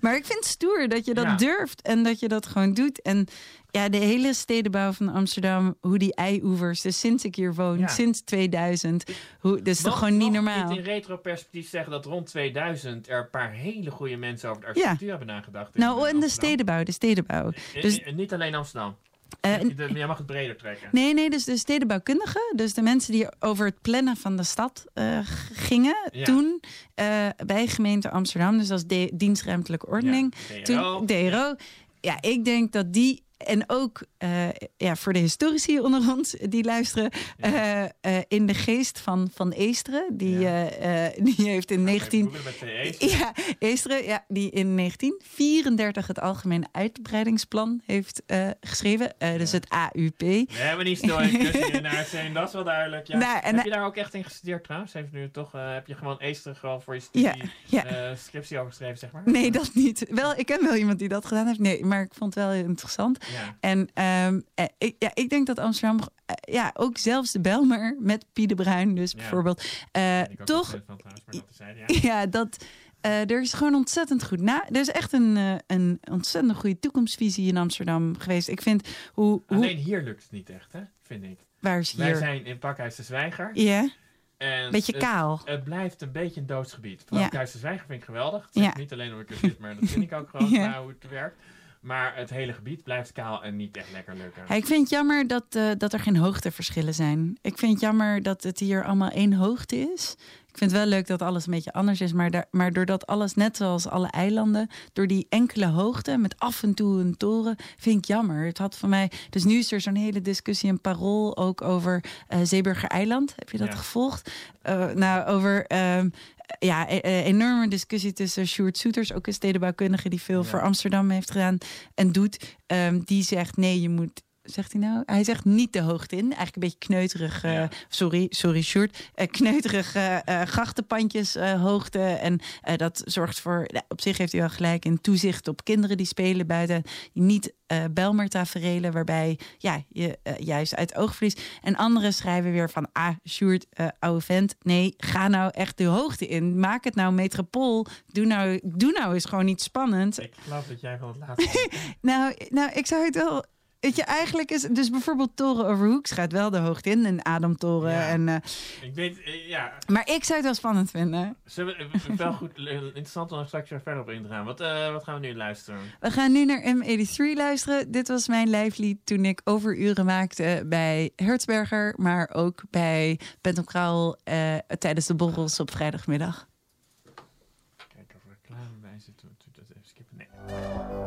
Maar ik vind het stoer dat je dat Ja. durft en dat je dat gewoon doet. En ja, de hele stedenbouw van Amsterdam, hoe die eioevers, dus sinds ik hier woon, Ja. sinds 2000, hoe, dat is toch gewoon niet normaal. in retro-perspectief zeggen dat rond 2000 er een paar hele goede mensen over de architectuur hebben nagedacht. Nou, en de stedenbouw, de stedenbouw. Eh, Dus, eh, niet alleen Amsterdam. Eh, jij mag het breder trekken. nee, nee, dus de stedenbouwkundigen, dus de mensen die over het plannen van de stad eh, gingen Ja. toen eh, bij gemeente Amsterdam, dus als de dienstruimtelijke ordening. Ja, toen, DRO. Ja, ik denk dat die. En ook eh, ja, voor de historici onder ons die luisteren. eh, eh, in de geest van Van Eesteren. Die, die heeft in 19. Googlen met twee E's. Ja, Eesteren, ja, die in 1934 het Algemene Uitbreidingsplan heeft geschreven. Dus het AUP. We hebben niet discussie in uitzending, dat is wel duidelijk. Ja. Nou, en- heb je daar ook echt in gestudeerd trouwens? Heeft nu toch, heb je gewoon Eester gewoon voor je studie, Ja, scriptie over geschreven, zeg maar? Nee, dat niet. Wel, ik ken wel iemand die dat gedaan heeft. Nee, maar ik vond het wel interessant. Ja. En ehm, eh, ik, ja, ik denk dat Amsterdam, eh, ja, ook zelfs de Belmer met Pie de Bruin, dus Ja. bijvoorbeeld, eh, toch, van trouwens, dat ja. <laughs> ja, dat. er is gewoon ontzettend goed na. Er is echt een, eh, een ontzettend goede toekomstvisie in Amsterdam geweest. Ik vind hoe. hoe Alleen hier lukt het niet echt, hè? vind ik. Waar is Wij hier? zijn in Pakhuis de Zwijger. Ja. En Beetje het- kaal. Het, blijft een beetje een doodsgebied. Ja. Pakhuis de Zwijger vind ik geweldig. Dat Ja. niet alleen omdat ik er zit, maar dat vind ik ook <laughs> gewoon Ja. hoe het werkt. Maar het hele gebied blijft kaal en niet echt lekker lukken. Ja, ik vind het jammer dat, eh, dat er geen hoogteverschillen zijn. Ik vind het jammer dat het hier allemaal één hoogte is. Ik vind het wel leuk dat alles een beetje anders is. Maar, daar, maar doordat alles, net zoals alle eilanden, door die enkele hoogte met af en toe een toren, vind ik jammer. Het had van mij. Dus nu is er zo'n hele discussie en parool ook over eh Zeeburger Eiland. Heb je dat Ja. gevolgd? Eh, nou, over. Ja, e- e- enorme discussie tussen Sjoerd Soeters, ook een stedenbouwkundige die veel voor Amsterdam heeft gedaan en doet. Ehm, die zegt nee, je moet. Zegt hij nou? Hij zegt niet de hoogte in. Eigenlijk een beetje kneuterig. eh, Sorry, sorry, Sjoerd. Eh, kneuterig eh eh, grachtenpandjes hoogte. En dat zorgt voor. op zich heeft hij wel gelijk. Een toezicht op kinderen die spelen buiten. Niet eh Belmer-taferelen, waarbij ja, je juist uit oog verliest. En anderen schrijven weer van. Ah, Sjoerd, eh, oude vent. Nee, ga nou echt de hoogte in. Maak het nou metropool. Doe nou, doe nou eens gewoon iets spannends. Ik geloof dat jij van het laatste. <laughs> Nou, nou, ik zou het wel. Weet je, eigenlijk is dus bijvoorbeeld Toren over Hoeks gaat wel de hoogte in. En Adamtoren. Ja. En, eh, ik weet, eh, ja. maar ik zou het wel spannend vinden. Zullen we, eh, wel goed, interessant om straks weer verder op in te gaan. Wat, wat gaan we nu luisteren? We gaan nu naar M83 luisteren. Dit was mijn lijflied toen ik overuren maakte bij Hertzberger. Maar ook bij Bent op Kraal tijdens de borrels op vrijdagmiddag. Kijken of er reclame bij zit. Doe dat even skippen. Nee.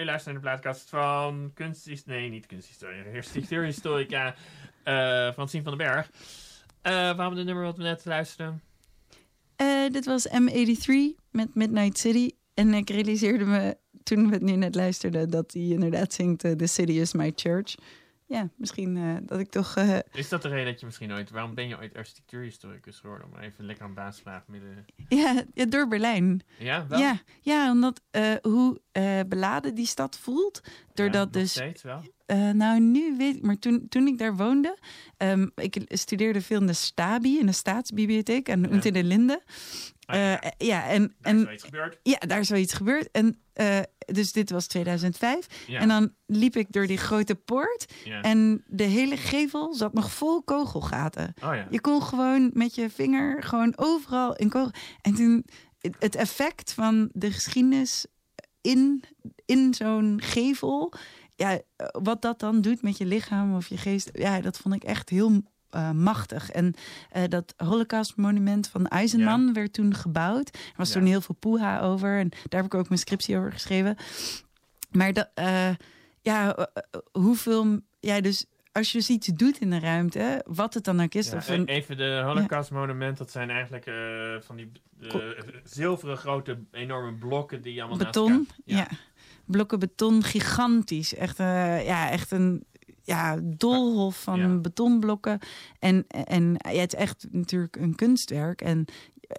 U luistert naar de plaatkast van kunst... Nee, niet kunsthistorie. Architectuurhistorica uh, <laughs> van Sien van den Berg. Uh, waarom de nummer wat we net luisterden? Uh, dit was M83 met Midnight City. En ik realiseerde me toen we het nu net luisterden... dat hij inderdaad zingt The City is my church ja, misschien uh, dat ik toch... Uh, is dat de reden dat je misschien ooit... Waarom ben je ooit architectuurhistoricus geworden? Om even lekker een baasvraag midden... Ja, ja, door Berlijn. Ja, wel? Ja, ja omdat uh, hoe beladen die stad voelt. Doordat ja, dus... steeds wel? nou, nu weet ik... Maar toen, toen ik daar woonde... Um, ik studeerde veel in de Stabi, in de Staatsbibliotheek. aan de ja. Linde. Ah, ja. ja, en... Daar en, is iets gebeurd. Ja, daar is wel iets gebeurd. En dus dit was 2005. Ja. En dan liep ik door die grote poort. Ja. En de hele gevel zat nog vol kogelgaten. Oh ja. Je kon gewoon met je vinger gewoon overal in kogel. En toen het effect van de geschiedenis in, in zo'n gevel. Ja, wat dat dan doet met je lichaam of je geest. Ja, dat vond ik echt heel uh, machtig. En uh, dat Holocaust-monument van Eisenman Ja. werd toen gebouwd. Er was Ja. toen heel veel poeha over. En daar heb ik ook mijn scriptie over geschreven. Maar dat, eh, ja, eh, eh, hoeveel... Ja, dus als je dus iets doet in de ruimte, wat het dan ook is. Ja, of een, Even de Holocaust monument, dat zijn eigenlijk eh, van die eh, zilveren grote enorme blokken die allemaal naast beton, elkaar- ja. Blokken beton, gigantisch. Echt, eh, ja, echt een ja, doolhof van betonblokken. En, en ja, het is echt natuurlijk een kunstwerk. En,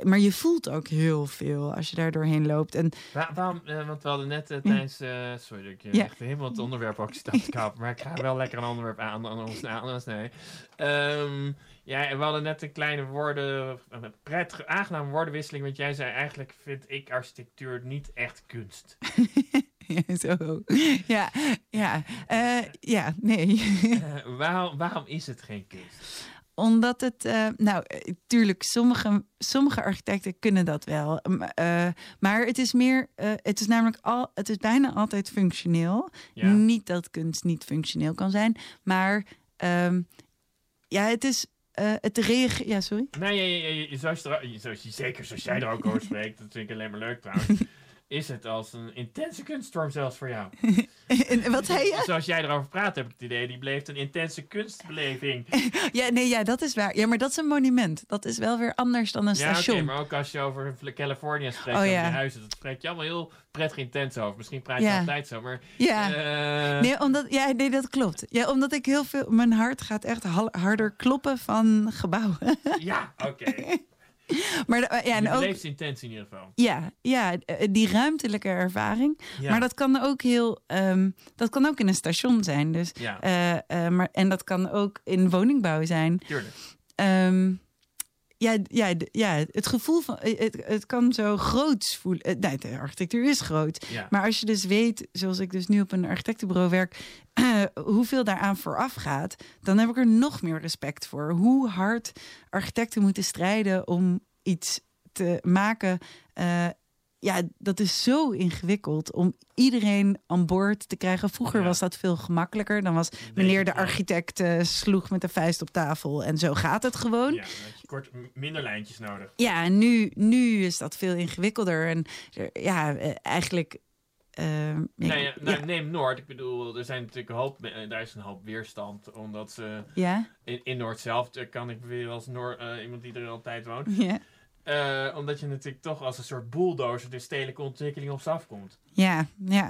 maar je voelt ook heel veel als je daar doorheen loopt. En Wa- waarom, eh, want we hadden net eh, tijdens... eh, sorry dat ik je Ja. echt helemaal het onderwerp ook te. Maar ik ga wel lekker een onderwerp aan, anders, anders nee. Ehm, ja, we hadden net een kleine woorden... Een prettige, aangename woordenwisseling. Want jij zei eigenlijk vind ik architectuur niet echt kunst. <laughs> <laughs> ja, zo. Ja, ja, eh, ja nee. <laughs> <laughs> Eh, waarom, waarom is het geen kunst? Omdat het, eh, nou, tuurlijk, sommige, sommige architecten kunnen dat wel. Eh, maar het is meer, het is namelijk al, het is bijna altijd functioneel. Ja. Niet dat kunst niet functioneel kan zijn, maar ehm, ja, het is, het reageert, ja, sorry. Nee, je, je, je, zoals, je er, je- zoals je, zeker zoals jij er ook over spreekt, dat vind ik alleen maar leuk trouwens. Is het als een intense kunststorm zelfs voor jou? <laughs> En wat zei je? Zoals jij erover praat, heb ik het idee, die bleef een intense kunstbeleving. <laughs> Ja, nee, ja, dat is waar. Ja, maar dat is een monument. Dat is wel weer anders dan een Ja, oké, station. maar ook als je over California spreekt, Oh, over ja. je huizen, dat spreekt je allemaal heel prettig intens over. Misschien praat je Ja. altijd zo, maar... Ja. eh, Nee, omdat, ja, nee, dat klopt. Ja, omdat ik heel veel. Mijn hart gaat echt harder kloppen van gebouwen. Ja, oké. <laughs> maar de- ja, en ook. intens in ieder geval. Ja, ja, eh, die ruimtelijke ervaring. Ja. Maar dat kan ook heel. ehm, dat kan ook in een station zijn. Dus, Ja. eh, eh, maar, en dat kan ook in woningbouw zijn. Tuurlijk. Ehm, ja, ja, ja, het gevoel van. eh, Het, het kan zo groots voelen. Eh, Nee, de architectuur is groot. Ja. Maar als je dus weet, zoals ik dus nu op een architectenbureau werk, hoeveel daaraan vooraf gaat, dan heb ik er nog meer respect voor. Hoe hard architecten moeten strijden om iets te maken. eh, ja, dat is zo ingewikkeld om iedereen aan boord te krijgen. Vroeger was dat veel gemakkelijker. Dan was meneer de architect eh, sloeg met de vuist op tafel en zo gaat het gewoon. Ja, je kort minder lijntjes nodig. Ja, nu, nu is dat veel ingewikkelder. En er- ja, eh, eigenlijk. Eh, ja, Nee, ja, nou. Neem Noord. Ik bedoel, er zijn natuurlijk een hoop, eh, daar is een hoop weerstand. Omdat ze Ja? in, in Noord zelf, kan ik beweren als Noor, eh, iemand die er altijd woont. Ja. Eh, omdat je natuurlijk toch als een soort bulldozer de stedelijke ontwikkeling op ze afkomt. Ja, ja,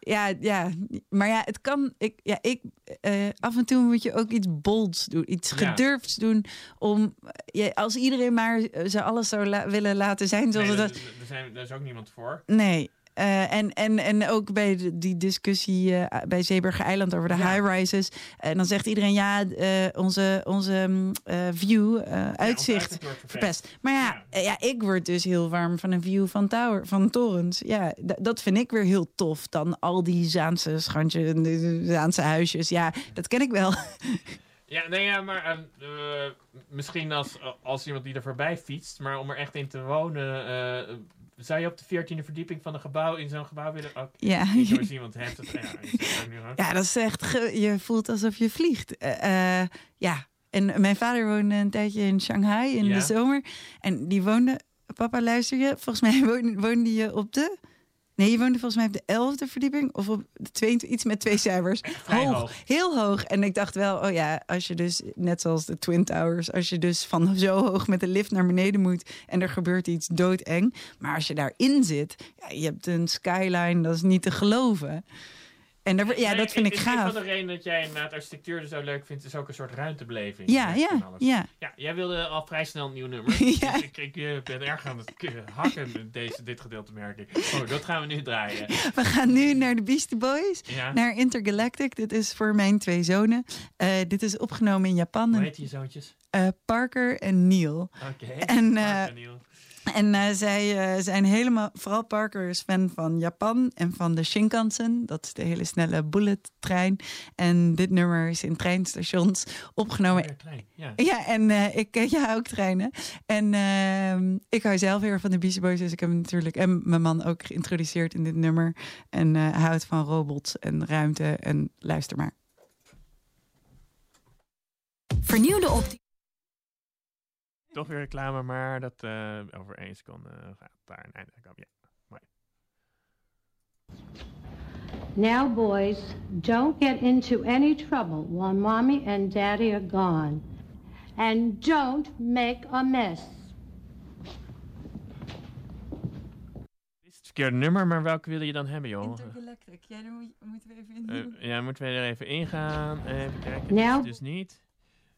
ja, ja. Maar ja, het kan. Ik, ja, ik, af en toe moet je ook iets bolds doen, iets Ja. gedurfds doen. Om, ja, als iedereen maar ze alles zou la- willen laten zijn zoals Nee, daar, daar zijn, daar is ook niemand voor. Nee. Eh, en, en, en ook bij de- die discussie eh, bij Zeeburger Eiland over de high-rises. En dan zegt iedereen, ja, eh, onze, onze mm, eh, view, eh, uitzicht, verpest. Maar ja, eh, ja. ik word dus heel warm van een view van, tower, van torens. Ja, dat vind ik weer heel tof. Dan al die Zaanse schandjes, Zaanse huisjes. Ja, dat ken ik wel. <laughs> Ja, nee, ja, maar ehm, eh, misschien als, als iemand die er voorbij fietst, maar om er echt in te wonen, eh, zou je op de 14e verdieping van een gebouw in zo'n gebouw willen? Oh, Ja. Iemand heeft het. Ja. <laughs> Ja, dat is echt. je voelt alsof je vliegt. Eh, eh, ja. En mijn vader woonde een tijdje in Shanghai in Ja. de zomer. En die woonde. Papa, luister je? Volgens mij <laughs> woonde, woonde je op de Nee, je woonde volgens mij op de elfde verdieping of op de tweede, iets met twee cijfers. vrij hoog. Heel hoog. En ik dacht wel, oh ja, als je dus, net zoals de Twin Towers, als je dus van zo hoog met de lift naar beneden moet en er gebeurt iets doodeng. Maar als je daarin zit, ja, je hebt een skyline, dat is niet te geloven. En daar, ja, Nee, dat vind ik Een gaaf. van de redenen dat jij inderdaad architectuur er zo leuk vindt, is ook een soort ruimtebeleving. Ja, Met ja, ja. Ja, jij wilde al vrij snel een nieuw nummer. <laughs> Ja. Dus ik, ik eh, ben erg aan het hakken in deze, dit gedeelte, merk ik. Oh, dat gaan we nu draaien. <laughs> We gaan nu naar de Beastie Boys, Ja. naar Intergalactic. Dit is voor mijn twee zonen. Eh, dit is opgenomen in Japan. Hoe heet je zoontjes? eh, Parker en Neil. Oké. En Neil. En eh, zij eh, zijn helemaal, vooral Parker is fan van Japan en van de Shinkansen. Dat is de hele snelle bullet-trein. En dit nummer is in treinstations opgenomen. Weer trein, ja. Ja, en eh, ik ja, ook treinen. En ehm, ik hou zelf heel erg van de Beastie Boys, dus ik heb hem natuurlijk en mijn man ook geïntroduceerd in dit nummer. En eh, houdt van robots en ruimte en luister maar. Vernieuwde optie. Toch weer reclame, maar dat eh, over één seconde gaat daar een einde komen. Ja, mooi. Now, boys, don't get into any trouble while mommy and daddy are gone. And don't make a mess. Dit is het verkeerde nummer, maar welke wil je dan hebben, joh? Intergalactic, ja, dan moeten we even Eh, ja, moeten we er even ingaan. Even kijken. Nou. is dus niet.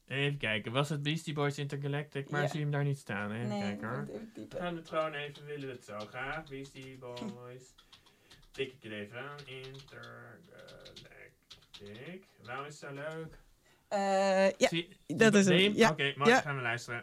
Even kijken. Was het Beastie Boys Intergalactic? Maar Ja. zie je hem daar niet staan? Even Nee, kijken hoor. moet even typen. We gaan het gewoon even, willen we het zo graag. Beastie Boys. <laughs> Tik ik het even aan. Intergalactic. Waarom is het zo leuk? Eh, ja, Zie- dat is het. Ja, Oké, mooi. ja. Gaan we luisteren.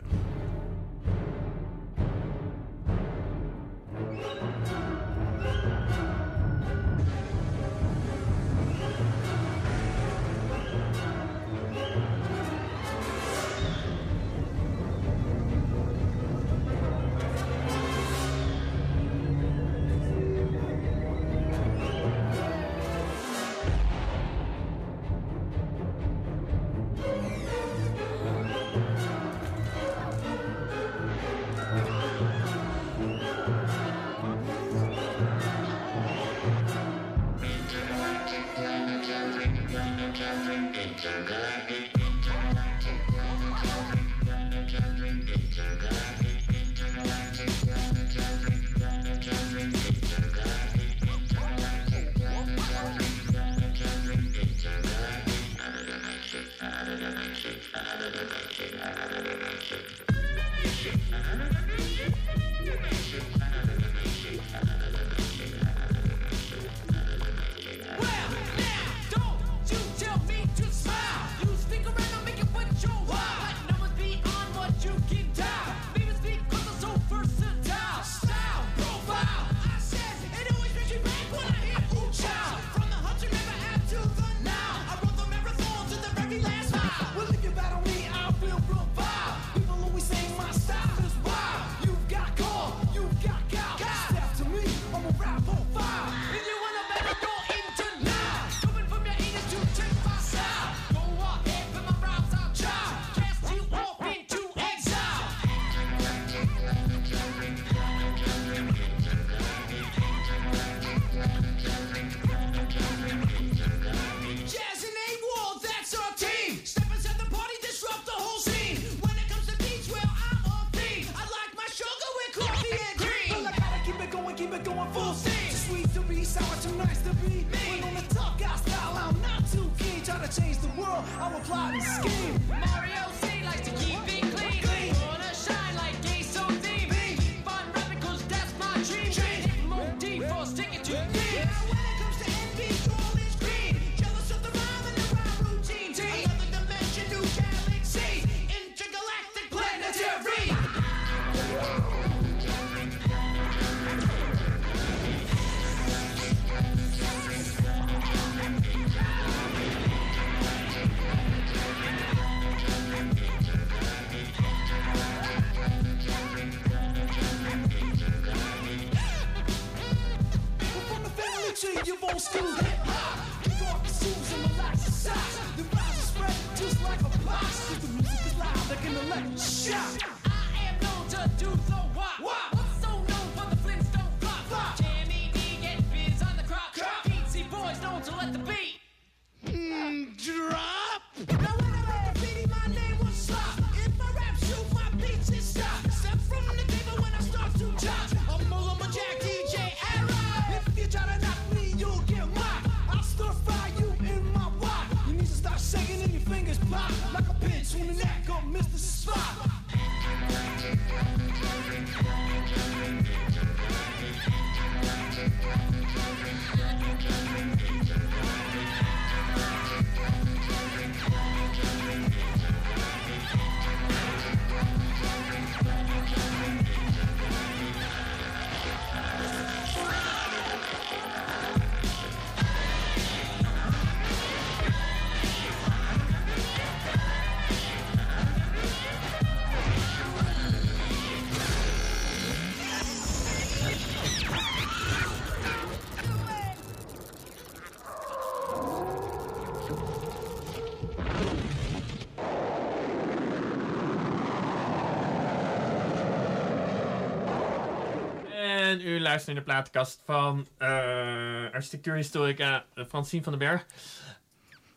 Luisteren naar de platenkast van eh architectuurhistorica eh, Francine van den Berg.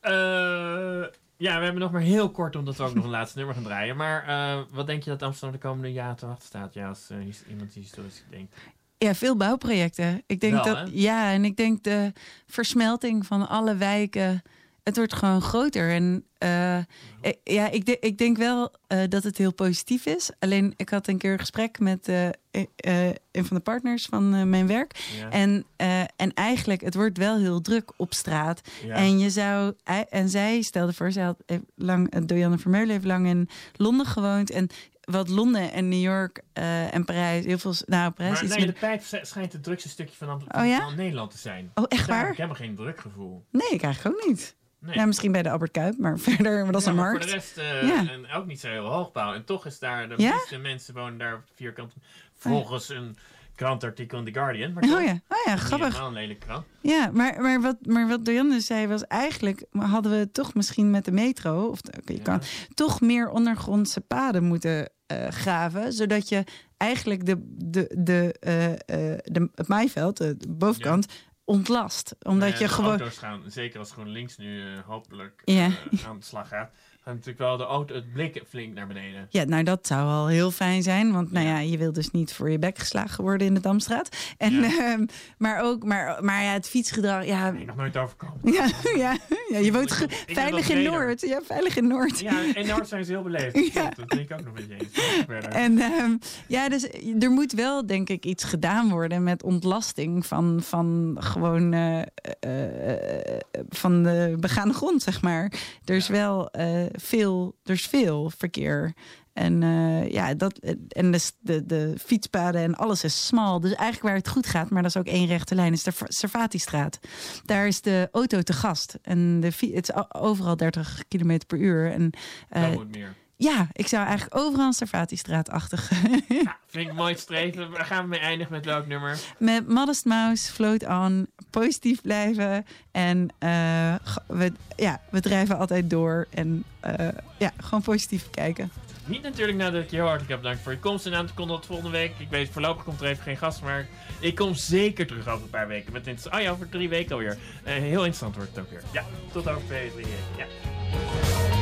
Eh, ja, we hebben nog maar heel kort, omdat we ook nog een <laughs> laatste nummer gaan draaien. Maar wat denk je dat Amsterdam de komende jaren te wachten staat? Ja, als iemand die historisch denkt. Ja, veel bouwprojecten. Ik denk Wel, dat, hè? ja, en ik denk de versmelting van alle wijken. Het wordt gewoon groter. En eh, ik- ja, ik, de- ik denk wel eh, dat het heel positief is. Alleen, ik had een keer een gesprek met eh, eh, een van de partners van eh, mijn werk. Ja. En, eh, en eigenlijk, het wordt wel heel druk op straat. Ja. En je zou, en zij stelde voor, zij had lang, eh, Dorianne Vermeulen heeft lang in Londen gewoond. En wat Londen en New York eh, en Parijs, heel veel, nou, Parijs Maar nee, de pijp sch- schijnt het drukste stukje van, Oh ja? van Nederland te zijn. Oh, echt Daar waar? heb ik helemaal geen drukgevoel. Nee, ik eigenlijk ook niet. Nee. Ja, misschien bij de Albert Kuip, maar <laughs> verder, maar dat is Ja, een markt. Voor de rest eh, Ja. en ook niet zo heel hoogbouw. En toch is daar de meeste mensen wonen daar vierkant. Volgens een krantartikel in The Guardian. Maar Oh ja, oh ja, grappig. helemaal een lelijke krant. Ja, maar, maar, wat, maar wat Dorianne zei was eigenlijk... hadden we toch misschien met de metro... of je kan toch meer ondergrondse paden moeten eh, graven... zodat je eigenlijk de, de, de, eh, de, het maaiveld, de, de bovenkant, ontlast. Omdat ja, je gewoon... auto's gaan, zeker als GroenLinks nu eh, hopelijk eh, aan de slag gaat... gaan natuurlijk wel de auto, het blik flink naar beneden. Ja, nou dat zou al heel fijn zijn. Want nou ja, je wil dus niet voor je bek geslagen worden in de Damstraat. En, ehm, maar ook, maar, maar ja, het fietsgedrag. Ja, nog nooit overkomen. Ja, <laughs> ja, ja je woont veilig in. Noord. Ja, veilig in Noord. Ja, in Noord zijn ze heel beleefd. <laughs> Ja. Dat denk ik ook nog met je eens. En ehm, ja, dus er moet wel, denk ik, iets gedaan worden met ontlasting van, van gewoon eh, eh, eh, van de begane grond, zeg maar. Er is wel veel, er is veel verkeer. En, eh, ja, dat, en de, de, de fietspaden en alles is smal. Dus eigenlijk waar het goed gaat, maar dat is ook één rechte lijn, is de Servatistraat. Daar is de auto te gast. En de, het is overal 30 km per uur. En, moet meer. Ja, ik zou eigenlijk overal een Servatistraat-achtig. <laughs> Vind ik mooi streven. Waar gaan we mee eindigen met welk nummer? Met Modest Mouse, Float On, positief blijven. En eh, we, ja, we drijven altijd door. En eh, ja, gewoon positief kijken. Niet natuurlijk nadat ik je heel hartelijk heb bedankt voor je komst en aan te kondigen tot volgende week. Ik weet, voorlopig komt er even geen gast, maar ik kom zeker terug over een paar weken. Met oh ja, over drie weken alweer. Eh, heel interessant wordt het ook weer. Ja, tot over twee, drie weken. Ja.